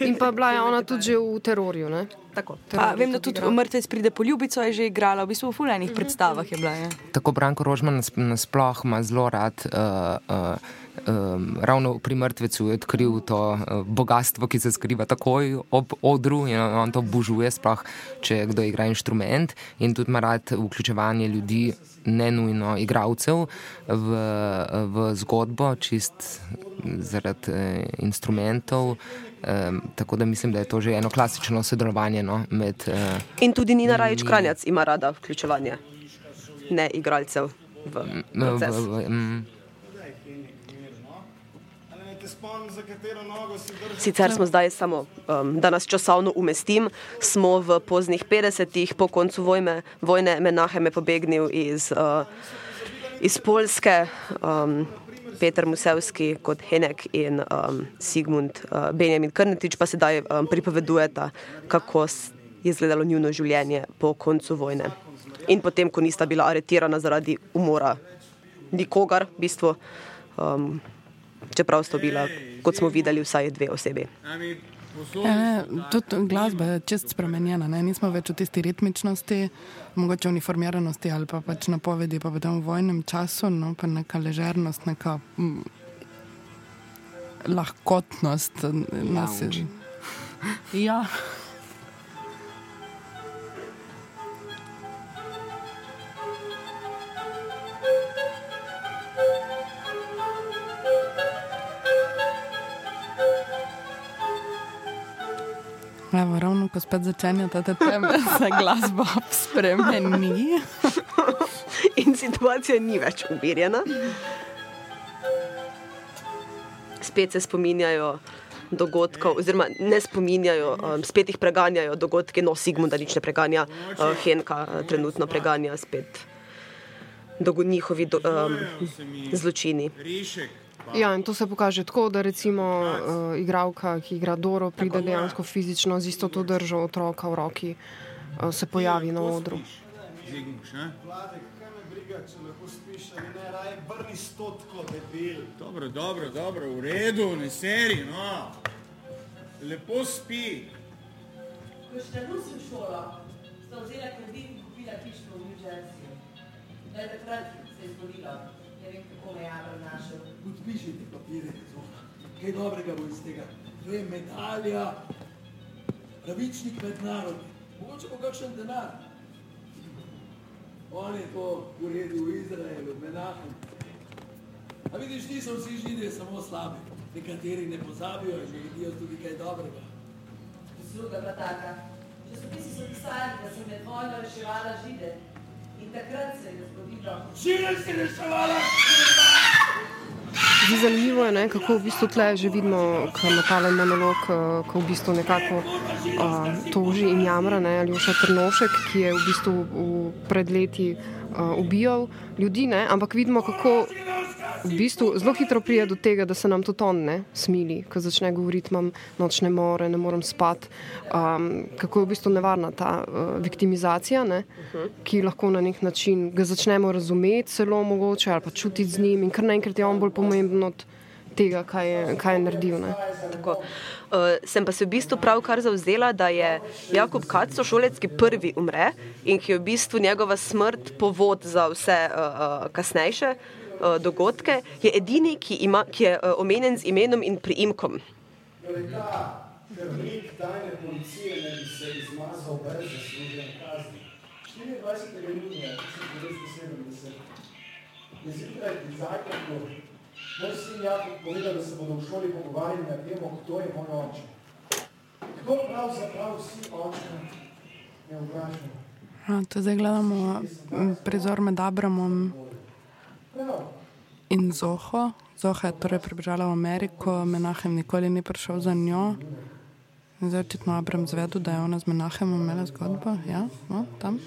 in pa bila je ona tudi že v terorju. Tako, pa, vem, da tudi mrtvec pride po ljubico, je že igrala, v bistvu v fulejnih predstavah je bila. Ja. Tako Branko Rožman nasploh ima zelo rad. Uh, uh, um, ravno pri mrtvecu je odkril to uh, bogatstvo, ki se skriva takoj ob odru in on to obožuje, sploh če kdo igra inštrument in tudi ima rad vključevanje ljudi, ne nujno igralcev, v, v zgodbo, čist zaradi uh, instrumentov. Um, tako da mislim, da je to že eno klasično sodelovanje. No, med, uh, in tudi Nina Rajč Kranjac ima rada vključevanje ne igralcev v proces. V, v, v, um, Sicer smo zdaj samo, um, da nas časovno umestim, smo v poznih 50-ih, po koncu vojne, vojne Menahem je pobegnil iz, uh, iz Polske, um, Petr Musevski kot Henek in um, Sigmund uh, Benjamin Krnetič pa sedaj um, pripovedujeta, kako je izgledalo njuno življenje po koncu vojne. In potem, ko nista bila aretirana zaradi umora nikogar, v bistvu. Um, čeprav so bila, kot smo videli, vsaj dve osebi. E, tudi glasba je čest spremenjena, ne? nismo več v tisti ritmičnosti, mogoče uniformiranosti ali pa pač napovedi, pa potem v vojnem času, no pa neka ležernost, neka m, lahkotnost. Nas, ja. Evo, ravno ko spet začenjate te teme, se glasba spremeni. In situacija ni več umirjena. Spet se spominjajo dogodkov, oziroma ne spominjajo, um, spet jih preganjajo dogodki, no, Sigmund, da nič ne preganja, uh, Henka uh, trenutno preganja spet njihovi do, um, zločini. Ja, in to se pokaže tako, da recimo uh, igralka, ki igra Doro, pride dejansko fizično z isto to držo otroka v roki, uh, se pojavi na odru. Dobro, dobro, dobro, v redu, ne seri, no. Lepo spi. Ko ste nosil šolo, ste vzeli kredit in kupili hišo v New Jersey. Da je takrat se je zgodilo. Ne vem, kako me je našel. Podpišite papire, kaj dobrega bo iz tega. To je medalja, pravičnik med narodi. Mogoče bo kakšen denar. On je to uredil v Izraelu, Menachem. A vidiš, niso vsi židje samo slabi. Nekateri ne pozabijo in naredijo tudi kaj dobrega. Sluga pa taka. Časopisi so pisali, da sem med vojno reševala žide. In takrat se je zgodilo. Žide si reševala! Zdi zanimivo je, ne, kako v bistvu tle že vidimo, ko ima tale monolog, eh, ko v bistvu nekako uh, toži in jamra, ne, Aljoša Trnošek, ki je v bistvu v pred leti uh, ubijal ljudi, ne, ampak vidimo, kako v bistvu zelo hitro prije do tega, da se nam tudi on ne smili, ko začne govoriti, imam nočne more, ne morem spati, um, kako je v bistvu nevarna ta uh, viktimizacija, ne, ki lahko na nek način ga začnemo razumeti, celo mogoče ali pa čutiti z njim in kar naenkrat je on bolj pomemben od tega, kaj je, kaj je naredil. Uh, sem pa se v bistvu pravkar zauzela, da je Jakob Kacso šolec, ki prvi umre in ki je v bistvu njegova smrt povod za vse uh, uh, kasnejše uh, dogodke, je edini, ki, ima, ki je uh, omenjen z imenom in priimkom. Torej, krvnik tajne policije ne bi se izmazal brez zaslužene kazni. 24. junija 1970 je zjutraj Zajkrku moj sin Jakob povedal, da se bodo v šoli pogovarjali na temo, kdo je moj oče. Kdo pravzaprav vsi oče ne vprašamo? A, to zdaj gledamo prizor med Abramom in Zoho. Zoha je torej pribežala v Ameriko, Menahem nikoli ni prišel za njo. In Zdaj očitno Abram zvedel, da je ona z Menahemom imela zgodbo. Ja, no, tam.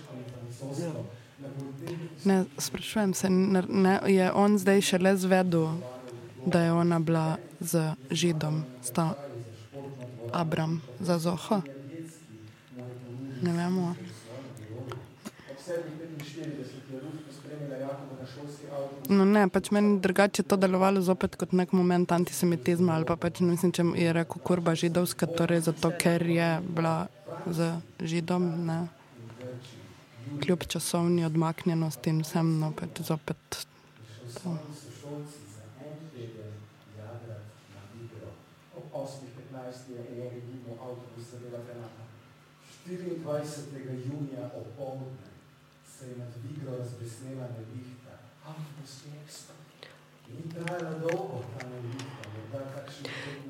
Ne, sprašujem se, ne, ne, je on zdaj šele zvedel, da je ona bila z Židom, sta Abram za Zoho? Ne vemo. Ob 7.45 je Rus pospremila Jakoba na šolski avtobus. No, ne, pač meni drugače to delovalo zopet kot nek moment antisemitizma ali pa pač ne mislim, če je rekel kurba židovska, torej zato, ker je bila z židom, ne. Kljub časovni odmaknjenosti in vsem, no, pač zopet. To. Ob 8.15 je gibil avtobus granata. 24. junija opoldne se je nad Vigro razbesnela nevihta. Avtobus je 15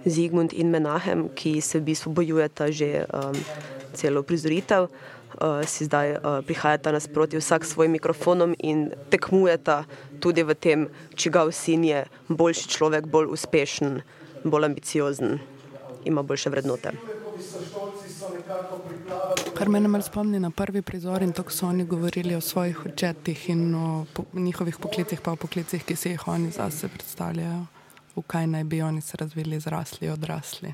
Zigmund in Menahem, ki se v bistvu bojujeta že um, celo prizoritev, uh, si zdaj uh, prihajata nasproti vsak s svojim mikrofonom in tekmujeta tudi v tem, čigav sin je boljši človek, bolj uspešen, bolj ambiciozen, ima boljše vrednote. Kar me namreč spomni na prvi prizor in to, ko so oni govorili o svojih očetih in o po, njihovih poklicih, pa o poklicih, ki si jih oni zase predstavljajo, v kaj naj bi oni se razvili, zrasli, odrasli.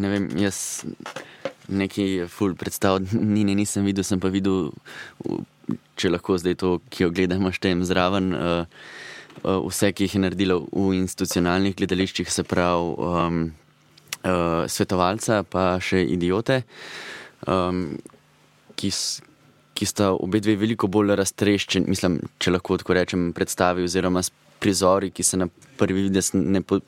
ne vem, jaz neki full predstav, ni ne nisem videl, sem pa videl, če lahko zdaj to, ki jo gledamo, štejem zraven, uh, uh, vse, ki jih je naredilo v institucionalnih gledališčih, se pravi um, uh, svetovalca, pa še idiote, um, ki, ki sta obe dve veliko bolj raztreščeni, mislim, če lahko tako rečem, predstavi oziroma prizori, ki se na prvi vides ne po,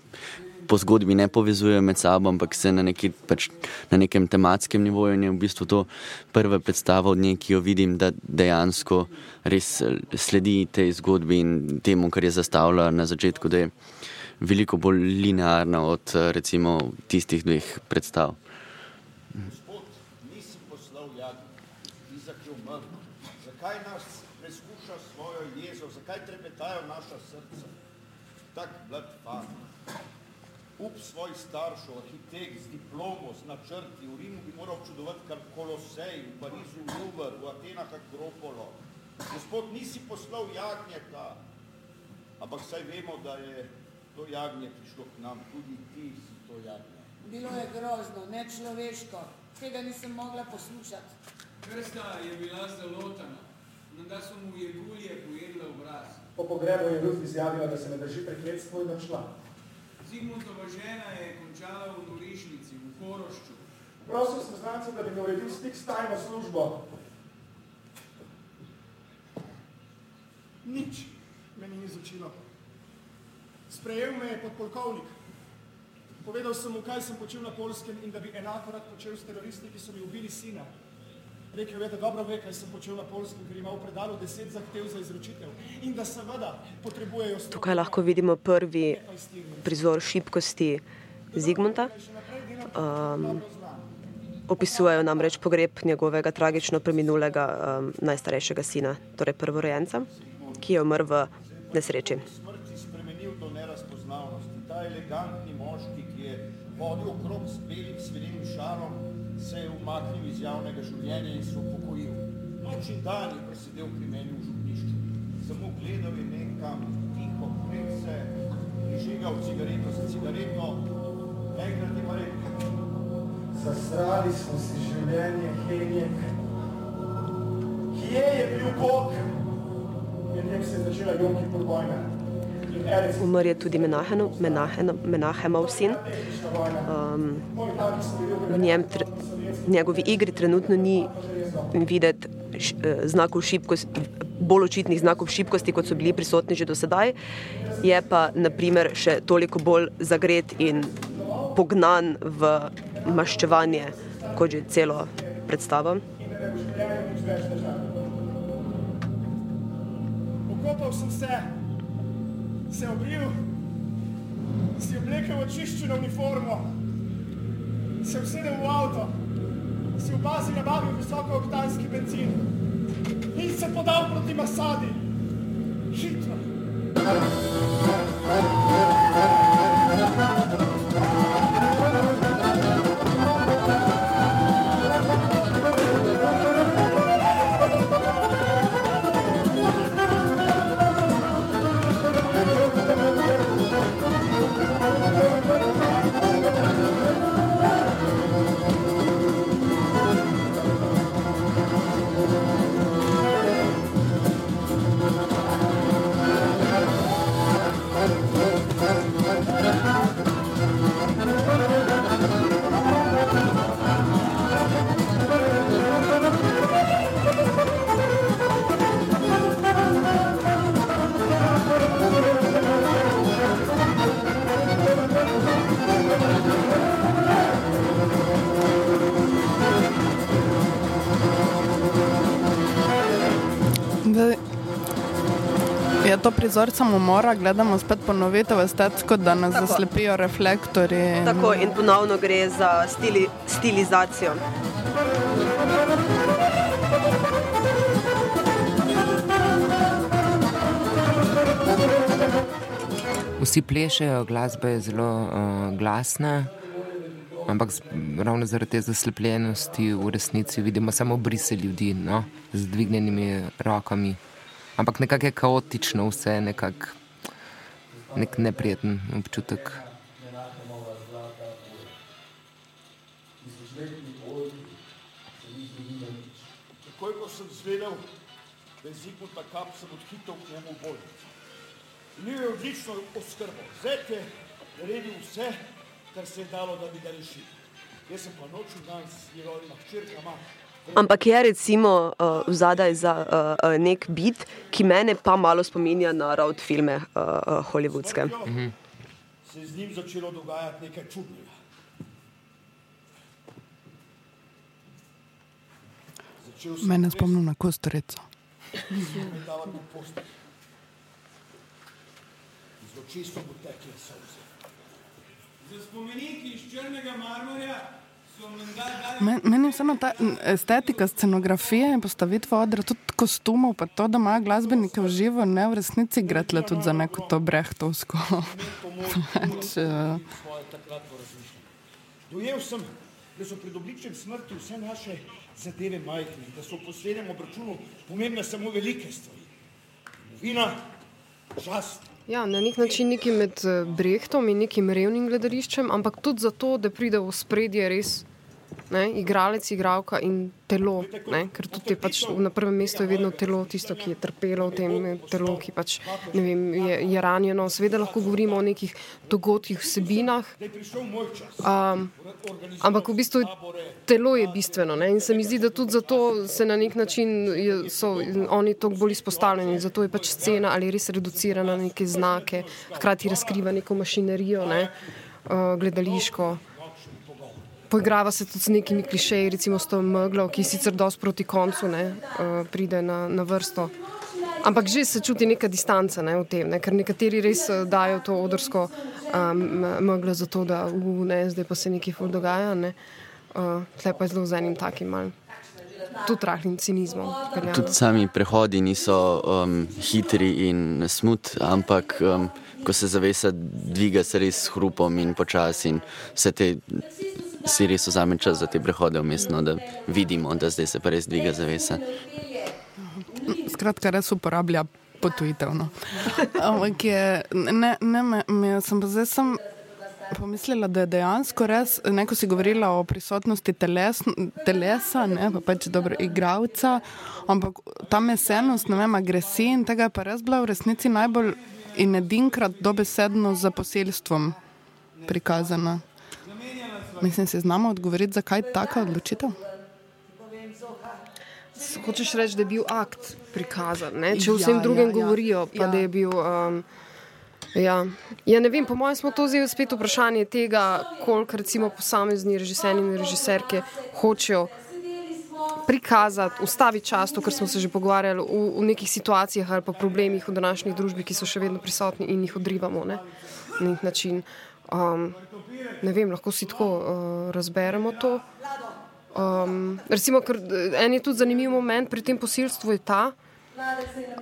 po zgodbi ne povezujejo med sabo, ampak se na, neki, pač, na nekem tematskem nivoju in je v bistvu to prva predstava od nje, ki jo vidim, da dejansko res eh, sledi tej zgodbi in temu, kar je zastavila na začetku, da je veliko bolj linearna od eh, recimo tistih dveh predstav. Gospod, nisi poslal jadnika, Izak je umrl. Zakaj nas preskuša svojo jezo, zakaj trepetajo naša srca? Tak mlad fan, up svojih staršev, arhitekt z diplomo, z načrti, v Rimu bi moral občudovati kar Kolosej, v Parizu Louvre, v Atenah Akropolo. Gospod, nisi poslal jagnjeta, ampak saj vemo, da je to jagnje prišlo k nam, tudi ti si to jagnje. Bilo je grozno, nečloveško. Tega nisem mogla poslušati. Krsta je bila zalotana, menda so mu jegulje pojedle obraz. Po pogrebu je Rus izjavila, da se ne drži prekletstvo in odšla. Zigmundova žena je končala v Norišnici, v Korošču. Prosil sem znance, da bi mi uredil stik s tajno službo. Nič me ni izučilo. Sprejel me je podpolkovnik. Povedal sem mu, kaj sem počel na Polskem in da bi enako rad počel s teroristi, ki so mi ubili sina. Rekel je, da dobro ve, kaj sem počel na Polskem, ker ima v predalu deset zahtev za izročitev in da seveda potrebujejo Tukaj lahko vidimo prvi prizor šibkosti Zigmunta. Um, opisujejo namreč pogreb njegovega tragično preminulega um, najstarejšega sina, torej prvorojenca, ki je umrl v nesreči. Ta elegantni moški, ki je hodil okrog s belim svilenim šalom, se je umaknil iz javnega življenja in se upokojil. Noč in dan je presedel pri meni v župnišču. Samo gledal je nekam, tiho, pred se, prižigal cigareto za cigareto, enkrat je pa rekel, Zasrali smo si življenje, Henjek. Kje je bil Bog? In tem se je začela Jom Kipur vojna. Umrl je tudi Menaheno, Menaheno, Menahemov sin. Um, v, njem, v njegovi igri trenutno ni videti eh, znakov šibkosti, bolj očitnih znakov šibkosti, kot so bili prisotni že do sedaj. Je pa naprimer še toliko bolj zagret in pognan v maščevanje, kot že celo predstavo. Pokopal sem se, se obril, si oblekel očiščeno uniformo, se usedel v avto, si v bazi nabavil visokooktanski bencin in se podal proti Masadi. Hitro. Je to prizor samomora, gledamo spet ponovitev estetsko, da nas Tako. zaslepijo reflektori. Tako in ponovno gre za stili, stilizacijo. Vsi plešejo, glasba je zelo uh, glasna, ampak z, ravno zaradi te zaslepljenosti v resnici vidimo samo brise ljudi no? z dvignjenimi rokami. Ampak nekako je kaotično vse, nekak, nek neprijeten občutek. Takoj, ko sem zvedel, da je Zigmund kap, sem odhitel k njemu v bolnico. Imel je odlično oskrbo. Zet je naredil vse, kar se je dalo, da bi ga rešil. Jaz sem pa noč in dan s njegovima hčerkama. Ampak je recimo uh, zadaj za uh, nek bit, ki mene pa malo spominja na road filme uh, uh, hollywoodske. Mhm. Se je z njim začelo dogajati nekaj čudnega. Mene spomnim na postelj. Iz oči so mu tekle solze. Za spomeniki iz črnega marmorja meni je vseeno ta estetika, scenografije in postavitva odra, tudi kostumov, pa to, da imajo glasbenike v živo, ne v resnici gre tle tudi za neko to brehtovsko. pač, eh. Dojel sem, da so pred obličjem smrti vse naše zadeve majhne, da so v poslednjem obračunu pomembne samo velike stvari. Vina, čast, Ja, na nek način nekaj med eh, Brehtom in nekim revnim gledališčem, ampak tudi zato, da pride v spredje res ne, igralec, igralka in telo. Ne, ker tudi pač na prvem mestu je vedno telo, tisto, ki je trpelo v tem telu, ki pač, vem, je, je ranjeno. Seveda lahko govorimo o nekih dogodkih, vsebinah. Um, ampak v bistvu telo je bistveno. Ne, in se mi zdi, da tudi zato se na nek način je, so oni toliko bolj izpostavljeni. Zato je pač scena ali res reducirana na neke znake, hkrati razkriva neko mašinerijo, ne, uh, gledališko. Poigrava se tudi z nekimi klišeji, recimo s to meglo, ki sicer dosti proti koncu ne, uh, pride na, na vrsto. Ampak že se čuti neka distanca ne, v tem, ne, ker nekateri res uh, dajo to odrsko um, meglo za to, da uh, ne, zdaj pa se nekaj ful dogaja. Ne. Uh, Tle pa je zelo z enim takim malim. Tudi rahlim cinizmom. Tudi sami prehodi niso um, hitri in smut, ampak um, ko se zavesa dviga, se res s hrupom in počasi in vse te si res vzame čas za te prehode vmesno, da vidimo, da zdaj se pa res dviga zavesa. Skratka, res uporablja potujitev. No. Ampak je, ne, ne, me, me, sem pa zdaj sem pomislila, da je dejansko res, neko si govorila o prisotnosti teles, telesa, ne, pa pač dobro igravca, ampak ta mesenost, ne vem, agresija in tega je pa res bila v resnici najbolj in edinkrat dobesedno za poseljstvom prikazana. Mislim, se znamo odgovoriti, zakaj taka odločitev? Hočeš reči, da je bil akt prikazan, ne? če vsem ja, drugim ja, ja. govorijo, pa ja. da je bil. Um, Ja. ja, ne vem, po mojem smo to zdaj spet vprašanje tega, koliko recimo posamezni režiserji in režiserke hočejo prikazati, ustaviti čas, to, kar smo se že pogovarjali, v, v nekih situacijah ali pa problemih v današnji družbi, ki so še vedno prisotni in jih odrivamo ne? na nek način. Um, ne vem, lahko si tako uh, razberemo to. Um, recimo, ker, en je tudi zanimiv moment pri tem posilstvu, je ta,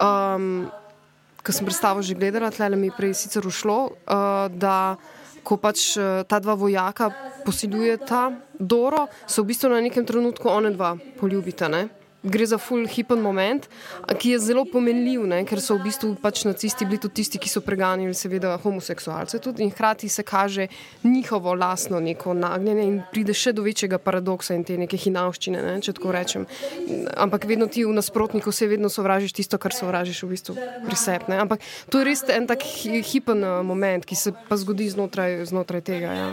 um, ki sem predstavo že gledala, tle mi je prej sicer ušlo, uh, da ko pač uh, ta dva vojaka posiljujeta Doro, se v bistvu na nekem trenutku one dva poljubita. Ne? Gre za full hipen moment, ki je zelo pomenljiv, ne? ker so v bistvu pač nacisti bili tudi tisti, ki so preganjali seveda homoseksualce tudi in hkrati se kaže njihovo lasno neko nagnjenje in pride še do večjega paradoksa in te neke hinavščine, ne? če tako rečem. Ampak vedno ti v nasprotniku vse vedno sovražiš tisto, kar sovražiš v bistvu pri sebi. Ampak to je res en tak hipen uh, moment, ki se pa zgodi znotraj, znotraj tega. Ja.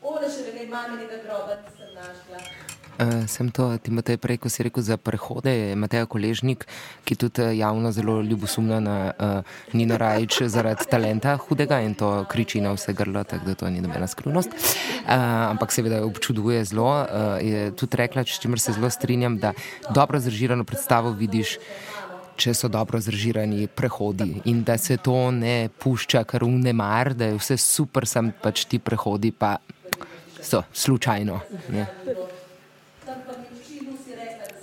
Ole še ne imam nekega groba, ki sem našla. Uh, sem to, Timotej, prej, ko si rekel za prehode, je Matej Koležnik, ki tudi eh, javno zelo ljubosumna na uh, Nino Rajč zaradi talenta hudega in to kriči na vse grlo, tako da to ni nobena skrivnost. Uh, ampak seveda občuduje zelo. Uh, je tudi rekla, s čimer se zelo strinjam, da dobro zrežirano predstavo vidiš. Če so dobro zrežirani prehodi in da se to ne pušča, kar unemar, da je vse super, sem pač ti prehodi, pa so slučajno. Ne.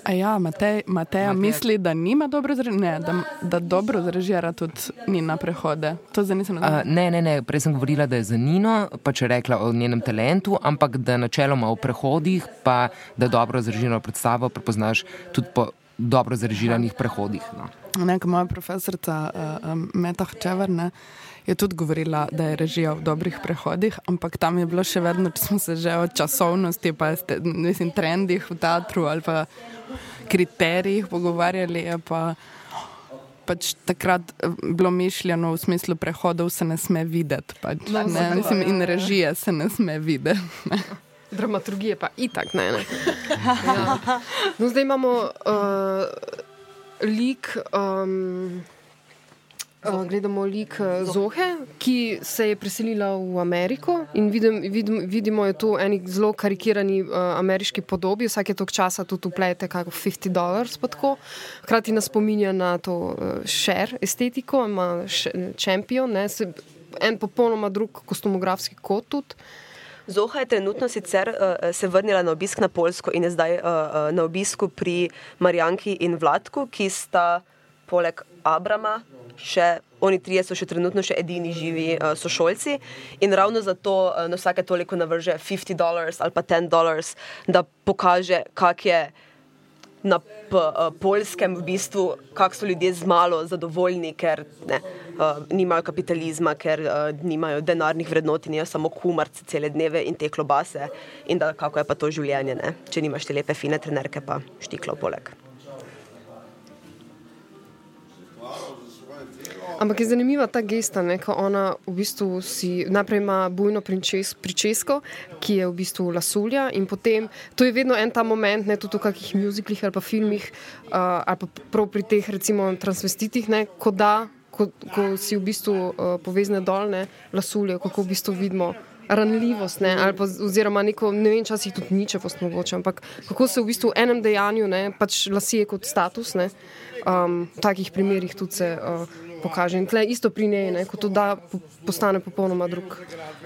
A ja, Matej, Mateja Matej. misli, da nima dobro zrežiranja, da, da dobro zrežira tudi Nina prehode. To zdaj nisem razumela. Ne, ne, ne, prej sem govorila, da je za Nino, pa če rekla o njenem talentu, ampak da načeloma v prehodih, pa da dobro zrežirano predstavo prepoznaš tudi po dobro zrežiranih prehodih. No. Neka moja profesorica uh, um, Meta Čevrne je tudi govorila, da je režija v dobrih prehodih, ampak tam je bilo še vedno, če smo se že o časovnosti, pa ste, mislim, trendih v teatru ali pa kriterijih pogovarjali. Pa, pač takrat eh, bilo mišljeno v smislu prehodov, se ne sme videti. Pač, ne, ne, mislim, in režije se ne sme videti. Dramaturgije pa itak ne. ne. Ja. No, zdaj imamo uh, lik. Um, Gledamo lik eh, Zohe, ki se je preselila v Ameriko in vidim, vidim, vidimo, da je to eni zelo karikirani uh, ameriški podobi, vsake tok časa tudi uplete, kako 50 dolarjev. Hkrati nas spominja na to uh, share estetiko, ima šampion, en popolnoma drug kostumografski kot tudi. Zoha je trenutno sicer uh, se vrnila na obisk na Polsko in je zdaj uh, uh, na obisku pri Marjanki in Vladku, ki sta poleg Abrama še oni trije so še trenutno še edini živi uh, sošolci in ravno zato uh, na vsake toliko navrže 50 dolarjev ali pa 10 dolarjev, da pokaže, kak je na uh, polskem, v bistvu, kako so ljudje z malo zadovoljni, ker ne, uh, nimajo kapitalizma, ker uh, nimajo denarnih vrednot imajo samo kumarce cele dneve in te klobase. In da kako je pa to življenje, ne? če nimaš te lepe, fine trenerke, pa štiklo poleg. Ampak je zanimiva ta gesta, ne, ko ona v bistvu si najprej ima bujno pričes, pričesko, ki je v bistvu lasulja in potem, to je vedno en ta moment, ne tudi v kakih muziklih ali pa filmih, uh, ali pa prav pri teh recimo transvestitih, ne, ko da, ko, ko si v bistvu uh, povezne dolne lasulje, kako v bistvu vidimo ranljivost, ne, ali pa oziroma neko, ne vem, časih tudi ničevost mogoče, ampak kako se v bistvu v enem dejanju, ne, pač lasije kot status, ne, um, v takih primerih tudi se uh, pokaže. In tle isto pri njej, ne, ko to da, postane popolnoma drug.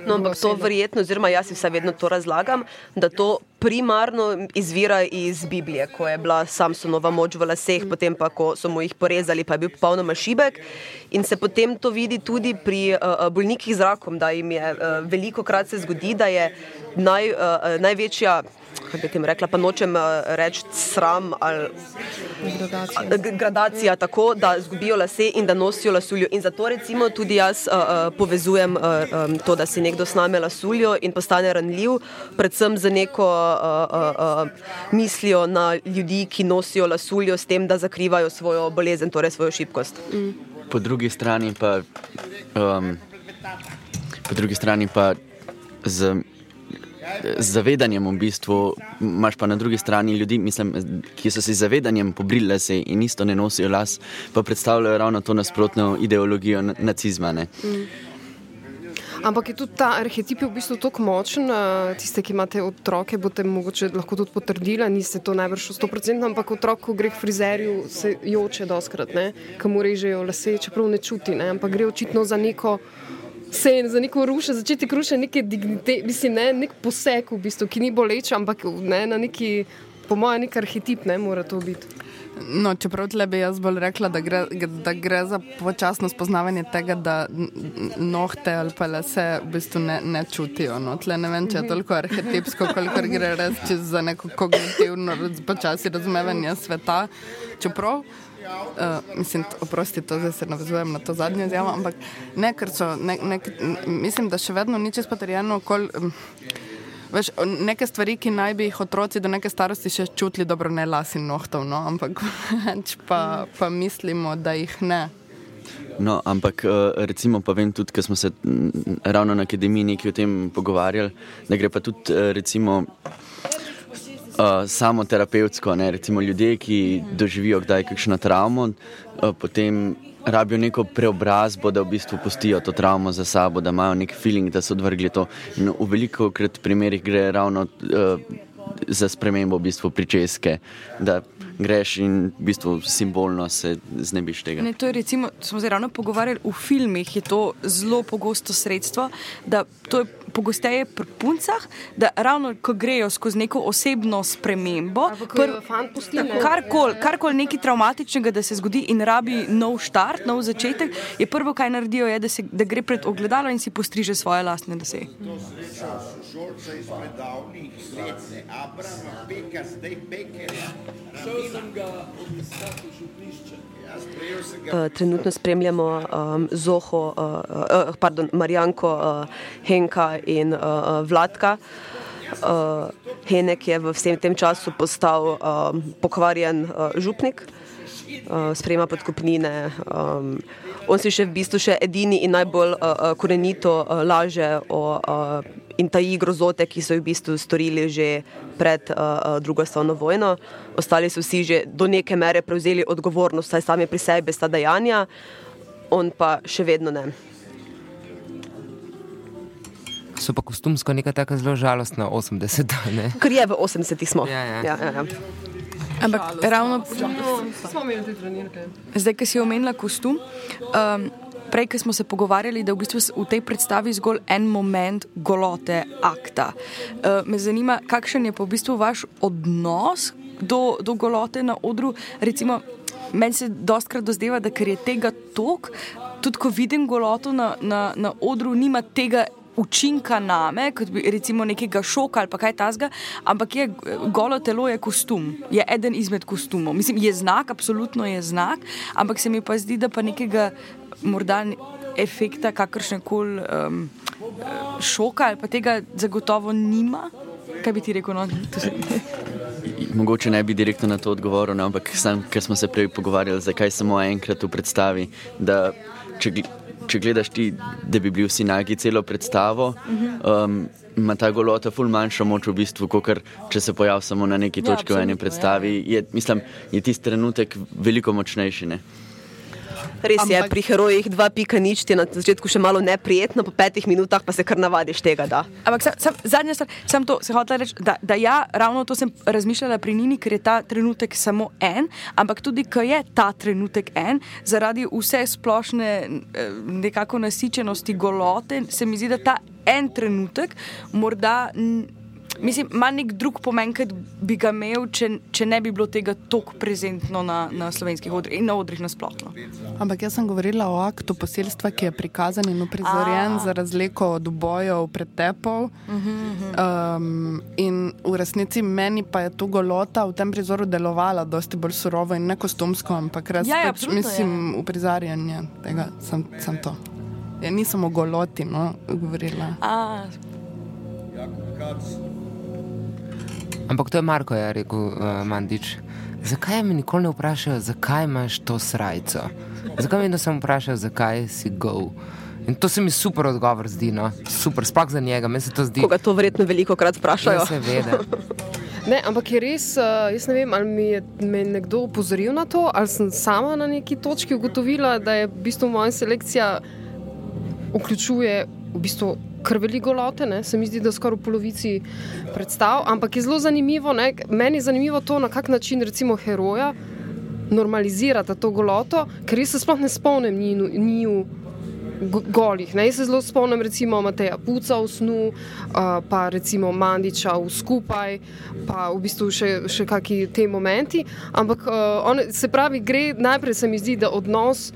No, ampak to verjetno, oziroma jaz si vsaj vedno to razlagam, da to primarno izvira iz Biblije, ko je bila Samsonova moč v laseh, potem pa, ko so mu jih porezali, pa je bil popolnoma šibek. In se potem to vidi tudi pri uh, bolnikih z rakom, da jim je uh, veliko krat se zgodi, da je naj, uh, največja kako bi tem rekla, pa nočem reči sram ali gradacija. gradacija, tako da izgubijo lase in da nosijo lasuljo. In zato recimo tudi jaz uh, uh, povezujem uh, um, to, da si nekdo sname lasuljo in postane ranljiv, predvsem za neko uh, uh, uh, mislijo na ljudi, ki nosijo lasuljo s tem, da zakrivajo svojo bolezen, torej svojo šibkost. Mm. Po drugi strani pa. Um, po drugi strani pa z z zavedanjem, v bistvu, imaš pa na drugi strani ljudi, mislim, ki so se zavedanjem pobrili lase in isto ne nosijo las, pa predstavljajo ravno to nasprotno ideologijo nacizma. Mm. Ampak je tudi ta arhetip v bistvu tako močen, tiste, ki imate otroke, boste mogoče lahko tudi potrdili, niste to najbrž 100%, ampak otrok, ko gre k frizerju, se joče doskrat, ki mu režejo lase, čeprav ne čuti, ne? ampak gre očitno za neko se je za neko rušenje, začetek rušenja neke dignitete, mislim, ne, nek poseg, v bistvu, ki ni boleč, ampak ne, na neki, po mojem, nek arhetip ne mora to biti. No, čeprav tle bi jaz bolj rekla, da gre, da gre za počasno spoznavanje tega, da nohte ali pa se v bistvu ne, ne čutijo. No. Tle ne vem, če je toliko arhetipsko, koliko gre res za neko kognitivno počasi razumevanje sveta. Čeprav Uh, mislim, oprosti, to zdaj se navezujem na to zadnjo izjavo, ampak ne, ker so, ne, ne, mislim, da še vedno ni čez potrjeno, kol, um, veš, neke stvari, ki naj bi jih otroci do neke starosti še čutili dobro, ne las in nohtov, no, ampak pa, pa mislimo, da jih ne. No, ampak recimo pa vem tudi, ker smo se ravno na akademiji nekaj o tem pogovarjali, da gre pa tudi recimo uh, samo terapevtsko. Ne? Recimo ljudje, ki doživijo kdaj kakšno travmo, uh, potem rabijo neko preobrazbo, da v bistvu pustijo to travmo za sabo, da imajo nek feeling, da so odvrgli to. In v veliko krat primerih gre ravno uh, za spremembo v bistvu pričeske. Greš in v bistvu simbolno se znebiš tega. Ne, to je, recimo, smo se ravno pogovarjali v filmih, je to zelo pogosto sredstvo, da to je pogosteje pri puncah, da ravno ko grejo skozi neko osebno spremembo, karkoli kar nekaj traumatičnega, da se zgodi in rabi nov štart, nov začetek, je prvo, kaj naredijo, je, da, se, da gre pred ogledalo in si postriže svoje lastne lase. Uh, trenutno spremljamo um, Zoho, uh, uh, pardon, Marijanko uh, Henka in uh, Vladka. Uh, Henek je v vsem tem času postal uh, pokvarjen uh, župnik, uh, sprejema podkupnine. Um, on si še v bistvu še edini in najbolj uh, korenito uh, laže o. Uh, in taji grozote, ki so jih v bistvu storili že pred uh, drugo svetovno vojno. Ostali so vsi že do neke mere prevzeli odgovornost, saj sami pri sebi sta dejanja, on pa še vedno ne. So pa kostumsko nekaj tako zelo žalostno, 80. Ker je v 80-ih smo. Ja, ja. Ja, ja, ja. Ampak ravno smo imeli te trenirke. Zdaj, ki si omenila kostum. Um, prej, ki smo se pogovarjali, da v bistvu v tej predstavi zgolj en moment golote akta. Uh, me zanima, kakšen je pa v bistvu vaš odnos do, do golote na odru. Recimo, meni se dostkrat dozdeva, da ker je tega tok, tudi ko vidim goloto na, na, na odru, nima tega učinka name, kot bi recimo nekega šoka ali kaj tasga, ampak je golo telo je kostum, je eden izmed kostumov. Mislim, je znak, absolutno je znak, ampak se mi pa zdi, da pa nekega morda efekta kakršne koli um, šoka ali pa tega zagotovo nima. Kaj bi ti rekel? No? Mogoče ne bi direktno na to odgovoril, no, ampak sam, ker smo se prej pogovarjali, zakaj samo enkrat v predstavi. Da, če, če gledaš ti, da bi bili vsi nagi celo predstavo, um, ima ta golota ful manjšo moč v bistvu, kot če se pojavi samo na neki Ja, točki v eni absolutno, predstavi. Je, mislim, je tisti trenutek veliko močnejši. Ne? Res je, Ampak- pri herojih dva pika nič ti je na začetku še malo neprijetno, po petih minutah pa se kar navadiš tega. Da. Ampak sam, sam, zadnja stvar, sem to se hotel reči, da, da ja, ravno to sem razmišljala pri Nini, ker je ta trenutek samo en, ampak tudi, ker je ta trenutek en, zaradi vse splošne eh, nekako nasičenosti golote, se mi zdi, da ta en trenutek morda. n- Mislim, ima nek drug pomen, kot bi ga imel, če, če ne bi bilo tega tako prezentno na, na slovenskih odrih in na odrih nasplošno. Ampak jaz sem govorila o aktu posilstva, ki je prikazan in uprizorjen za razliko od bojev, pretepov. Um, in v resnici meni pa je tu golota v tem prizoru delovala dosti bolj surovo in ne kostumsko, ampak res Ja, ja, pač, mislim, uprizarjanje tega sem, sem to. Ja, nisem o goloti no, govorila. A, Ampak to je Marko, je rekel uh, Mandič. Zakaj me nikoli ne vprašajo, zakaj imaš to srajco? Zakaj me samo vprašajo, zakaj si go? In to se mi super odgovor zdi, no? super, sploh za njega. Meni se to zdi. Koga to verjetno veliko krat vprašajo. Ja, seveda. Ne, ampak je res, uh, jaz ne vem, ali mi je me je nekdo opozoril na to, ali sem sama na neki točki ugotovila, da je v bistvu moja selekcija vključuje v bistvu kar veliko lote, ne? se mi zdi, da skoraj v polovici predstav, ampak je zelo zanimivo, ne? meni je zanimivo to, na kak način recimo heroja normalizirata to goloto, ker jaz se sploh ne spomnim njiju. njiju go- golih. Ne? Jaz se zelo spomnim, recimo Mateja Puca v snu, uh, pa recimo Mandiča v skupaj, pa v bistvu še, še kakšni te momenti. Ampak uh, on, se pravi, gre najprej se mi zdi, da odnos.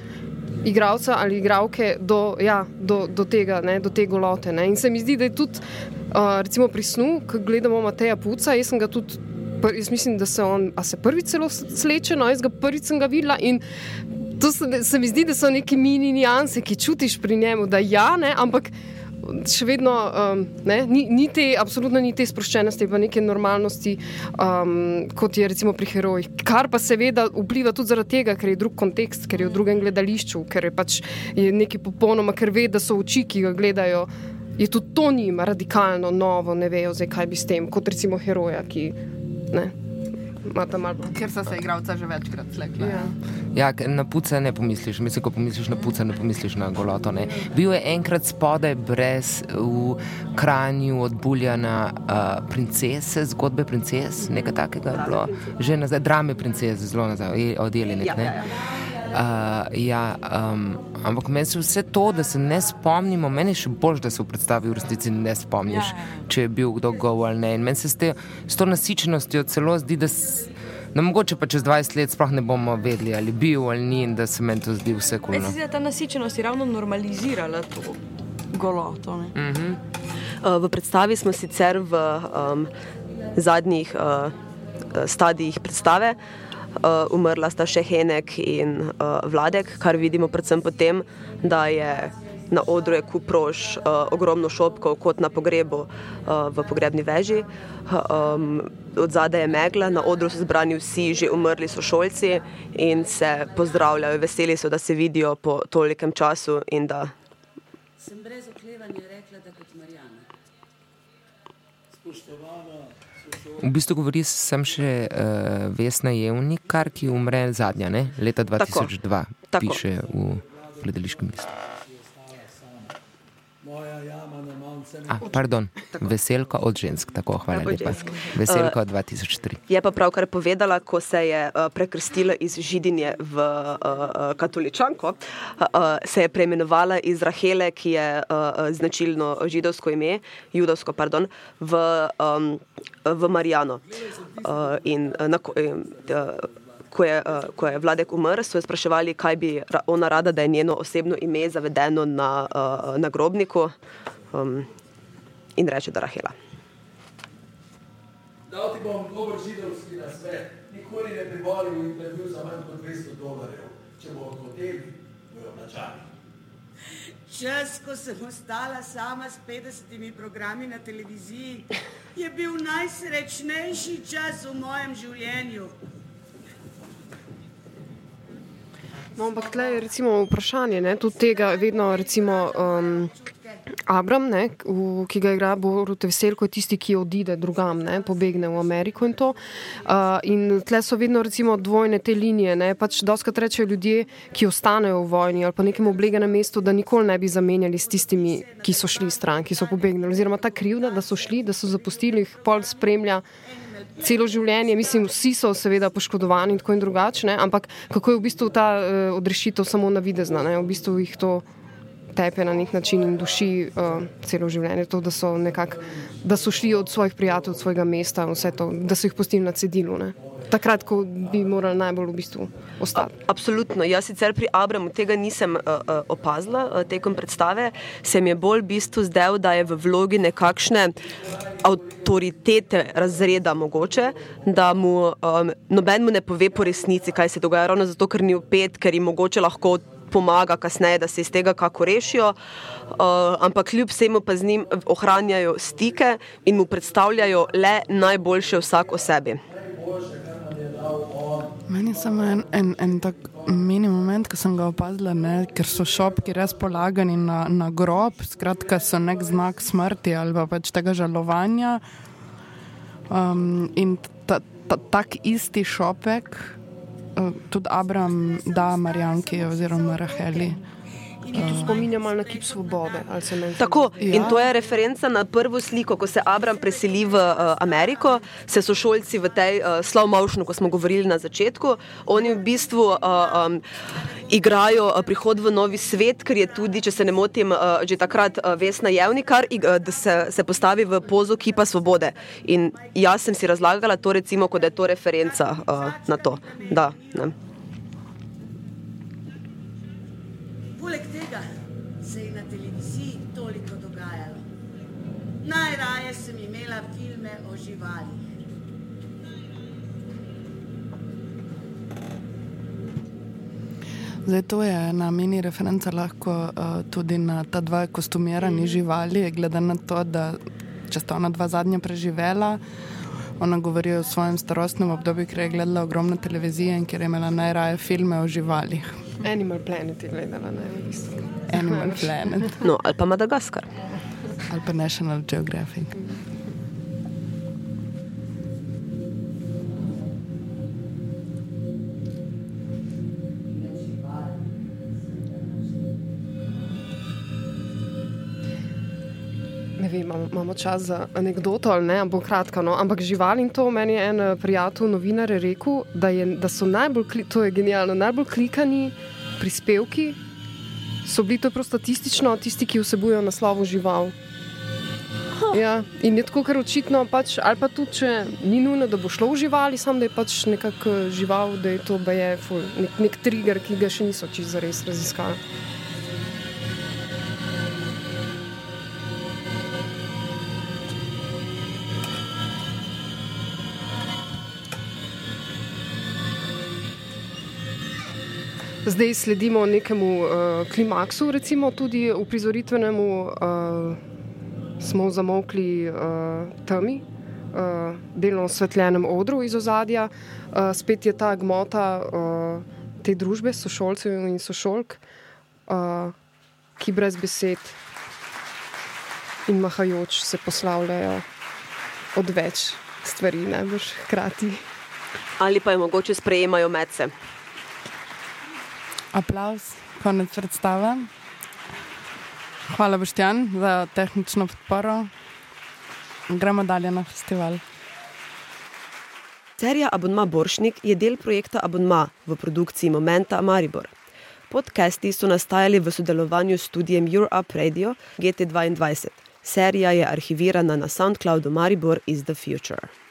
Igravca ali igralke do, ja, do, do tega, ne, do te golote. Ne. In se mi zdi, da je tudi, uh, recimo pri snu, ko gledamo Mateja Puca, jaz sem ga tudi, jaz mislim, da se on, a se prvič celo sleče, no, jaz ga prvič sem ga videla in to se, se mi zdi, da so neki mini nianse, ki čutiš pri njemu, da ja, ne, ampak še vedno um, ne, ni, ni te, absolutno ni te sproščenosti, pa neke normalnosti, um, kot je recimo pri herojih. Kar pa seveda vpliva tudi zaradi tega, ker je drug kontekst, ker je v drugem gledališču, ker je pač je nekaj popolnoma, ker ve, da so oči, ki ga gledajo. Je tudi to njima radikalno novo, ne vejo, zdaj, kaj bi s tem, kot recimo heroja, ki ne. Ker so se igralca že večkrat slekli. Ja. Ja, na puca ne pomisliš, mislim, ko pomisliš na puca, ne pomisliš na goloto. Ne. Bil je enkrat spodaj brez v kranju od Buljana uh, princese, zgodbe princes, nekaj takega je bilo. Že nazaj, drame princese, zelo nazaj, od Jelenik. Ja, Ne. ja, ja. Uh, ja, um, ampak meni se vse to, da se ne spomnimo, meni je še bolj, da se v predstavi v resnici ne spomniš, Ja, ja, če je bil kdo gov ali ne. In meni se s, te, s to nasičenostjo celo zdi, da. S, No, mogoče pa čez 20 let sploh ne bomo vedeli, ali bil ali ni, in da se meni to zdi vse Meni kulno. se zdi, da ta nasičenost je ravno normalizirala to goloto. Ne? Mm -hmm. Uh, V predstavi smo sicer v um, zadnjih uh, stadijih predstave. Uh, umrla sta še Henek in uh, Vladek, kar vidimo predvsem potem, da je na odru je kup rož, uh, ogromno šopkov, kot na pogrebu uh, v pogrebni veži. Um, od zadaj je megla, na odru so zbrani vsi že umrli sošolci in se pozdravljajo, veseli so, da se vidijo po tolikem času in da Sem brez oklevanja rekla, da kot Marjana. Spoštovana, V bistvu govori sem še uh, Vesna Jevnikar, ki umre zadnja, ne? leta 2002, Tako. piše v gledališkem listu. moja jama na Mount A, pardon, Veselka od žensk, tako hvala od lepa. žensk. Veselka od 2003. Je pa pravkar povedala, ko se je uh, prekrstila iz židinje v uh, uh, katoličanko, uh, uh, se je preimenovala iz Rahele, ki je uh, uh, značilno židovsko ime, judovsko, pardon, v, um, v Marijano. Uh, in, uh, na, uh, Ko je, uh, ko je Vladek umrl, so jo spraševali, kaj bi ona rada, da je njeno osebno ime zavedeno na, uh, na grobniku. um, in reče, da Rahela. Dal ti bom dober židovski na svet, nikoli ne bi volil intervju za manj kot 200 dolarjev. Če bo hoteli, bojo plačali. Čas, ko sem ostala sama s 50 programi na televiziji, je bil najsrečnejši čas v mojem življenju. No, ampak tle je recimo vprašanje, ne, tudi tega vedno recimo um, Abram, ne, v, ki ga igra Borut Veselko, je tisti, ki odide drugam, ne, pobegne v Ameriko in to. Uh, in tle so vedno recimo dvojne te linije, ne, pač doskrat rečejo ljudje, ki ostanejo v vojni ali pa nekem obleganem mestu, da nikoli ne bi zamenjali s tistimi, ki so šli stran, ki so pobegnili. Oziroma ta krivda, da so šli, da so zapustili, jih pol spremlja celo življenje, mislim, vsi so seveda poškodovani in tako in drugače, ampak kako je v bistvu ta uh, odrešitev samo navidezna, ne? v bistvu jih to tepe na nek način in duši uh, celo življenje, to, da, so nekak, da so šli od svojih prijateljev, od svojega mesta, to, da so jih pustili na cedilu. Ne? Takrat, ko bi morali najbolj v bistvu ostati. Absolutno. Jaz sicer pri Abramu tega nisem uh, uh, opazila uh, tekom predstave, se mi je bolj v bistvu zdel, da je v vlogi nekakšne avtoritete razreda mogoče, da mu um, noben mu ne pove po resnici, kaj se dogaja, ravno zato, ker ni upet, ker jim mogoče lahko pomaga kasneje, da se iz tega kako rešijo, uh, ampak kljub vsemu pa z njim ohranjajo stike in mu predstavljajo le najboljše vsak o sebi. Meni je samo en, en, en tak mini moment, ko sem ga opazila, ne, ker so šopki res polagani na, na grob, skratka so nek znak smrti ali pa pač tega žalovanja. Um, in ta, ta, tak isti šopek tudi Abram da Marjanki oziroma Raheli. Ki tu spominja malo na kip svobode. Tako, ja. in to je referenca na prvo sliko, ko se Abram preseli v uh, Ameriko, se so šolci v tej uh, slow motionu, ko smo govorili na začetku, oni v bistvu uh, um, igrajo uh, prihod v novi svet, ker je tudi, če se ne motim, uh, že takrat uh, Vesna Jevnikar, uh, da se, se postavi v pozo kipa svobode. In jaz sem si razlagala to recimo, kot da je to referenca uh, na to. Da, ne. Najraje sem imela filme o živalih. Zdaj, to je ena mini referenca lahko uh, tudi na ta dva kostumirani živali, glede na to, da če sta ona dva zadnja preživela, ona govori o svojem starostnem obdobju, ker je gledala ogromno televizije in ker je imela najraje filme o živalih. Animal Planet je gledala, ne v bistvu. Animal Planet. No, ali pa Madagaskar. Ali pa National Geographic. Vem, imamo, imamo čas za anegdoto ali ne, ampak kratko. No? Ampak živali in to meni je en eh, prijatelj, novinar, rekel, da, je, da so najbolj, to je genialno, najbolj klikani prispevki so bili to prav statistično tisti, ki vsebujejo naslovo žival. Ja, in je tako, ker očitno pač, ali pa tudi, če ni nujno, da bo šlo v živali, samo da je pač nekako žival, da je to je ful, nek, nek trigger, ki ga še niso čisto zares raziskali. Zdaj sledimo nekemu uh, klimaksu, recimo tudi v prizoritvenemu, uh, smo zamokli uh, temi, uh, delno osvetljenem odru iz ozadja. Uh, spet je ta gmota uh, te družbe, sošolcev in sošolk, uh, ki brez besed in mahajoč se poslavljajo od več stvari, najbrž hkrati. Ali pa je mogoče sprejemajo medse. Aplaus, konec predstave. Hvala, Boštjan, za tehnično podporo. Gremo dalje na festival. Serija Abonma Boršnik je del projekta Abonma v produkciji Momenta Maribor. Podcasti so nastajali v sodelovanju s studijem Europe Radio GT2. Serija je arhivirana na SoundCloudu Maribor is the Future.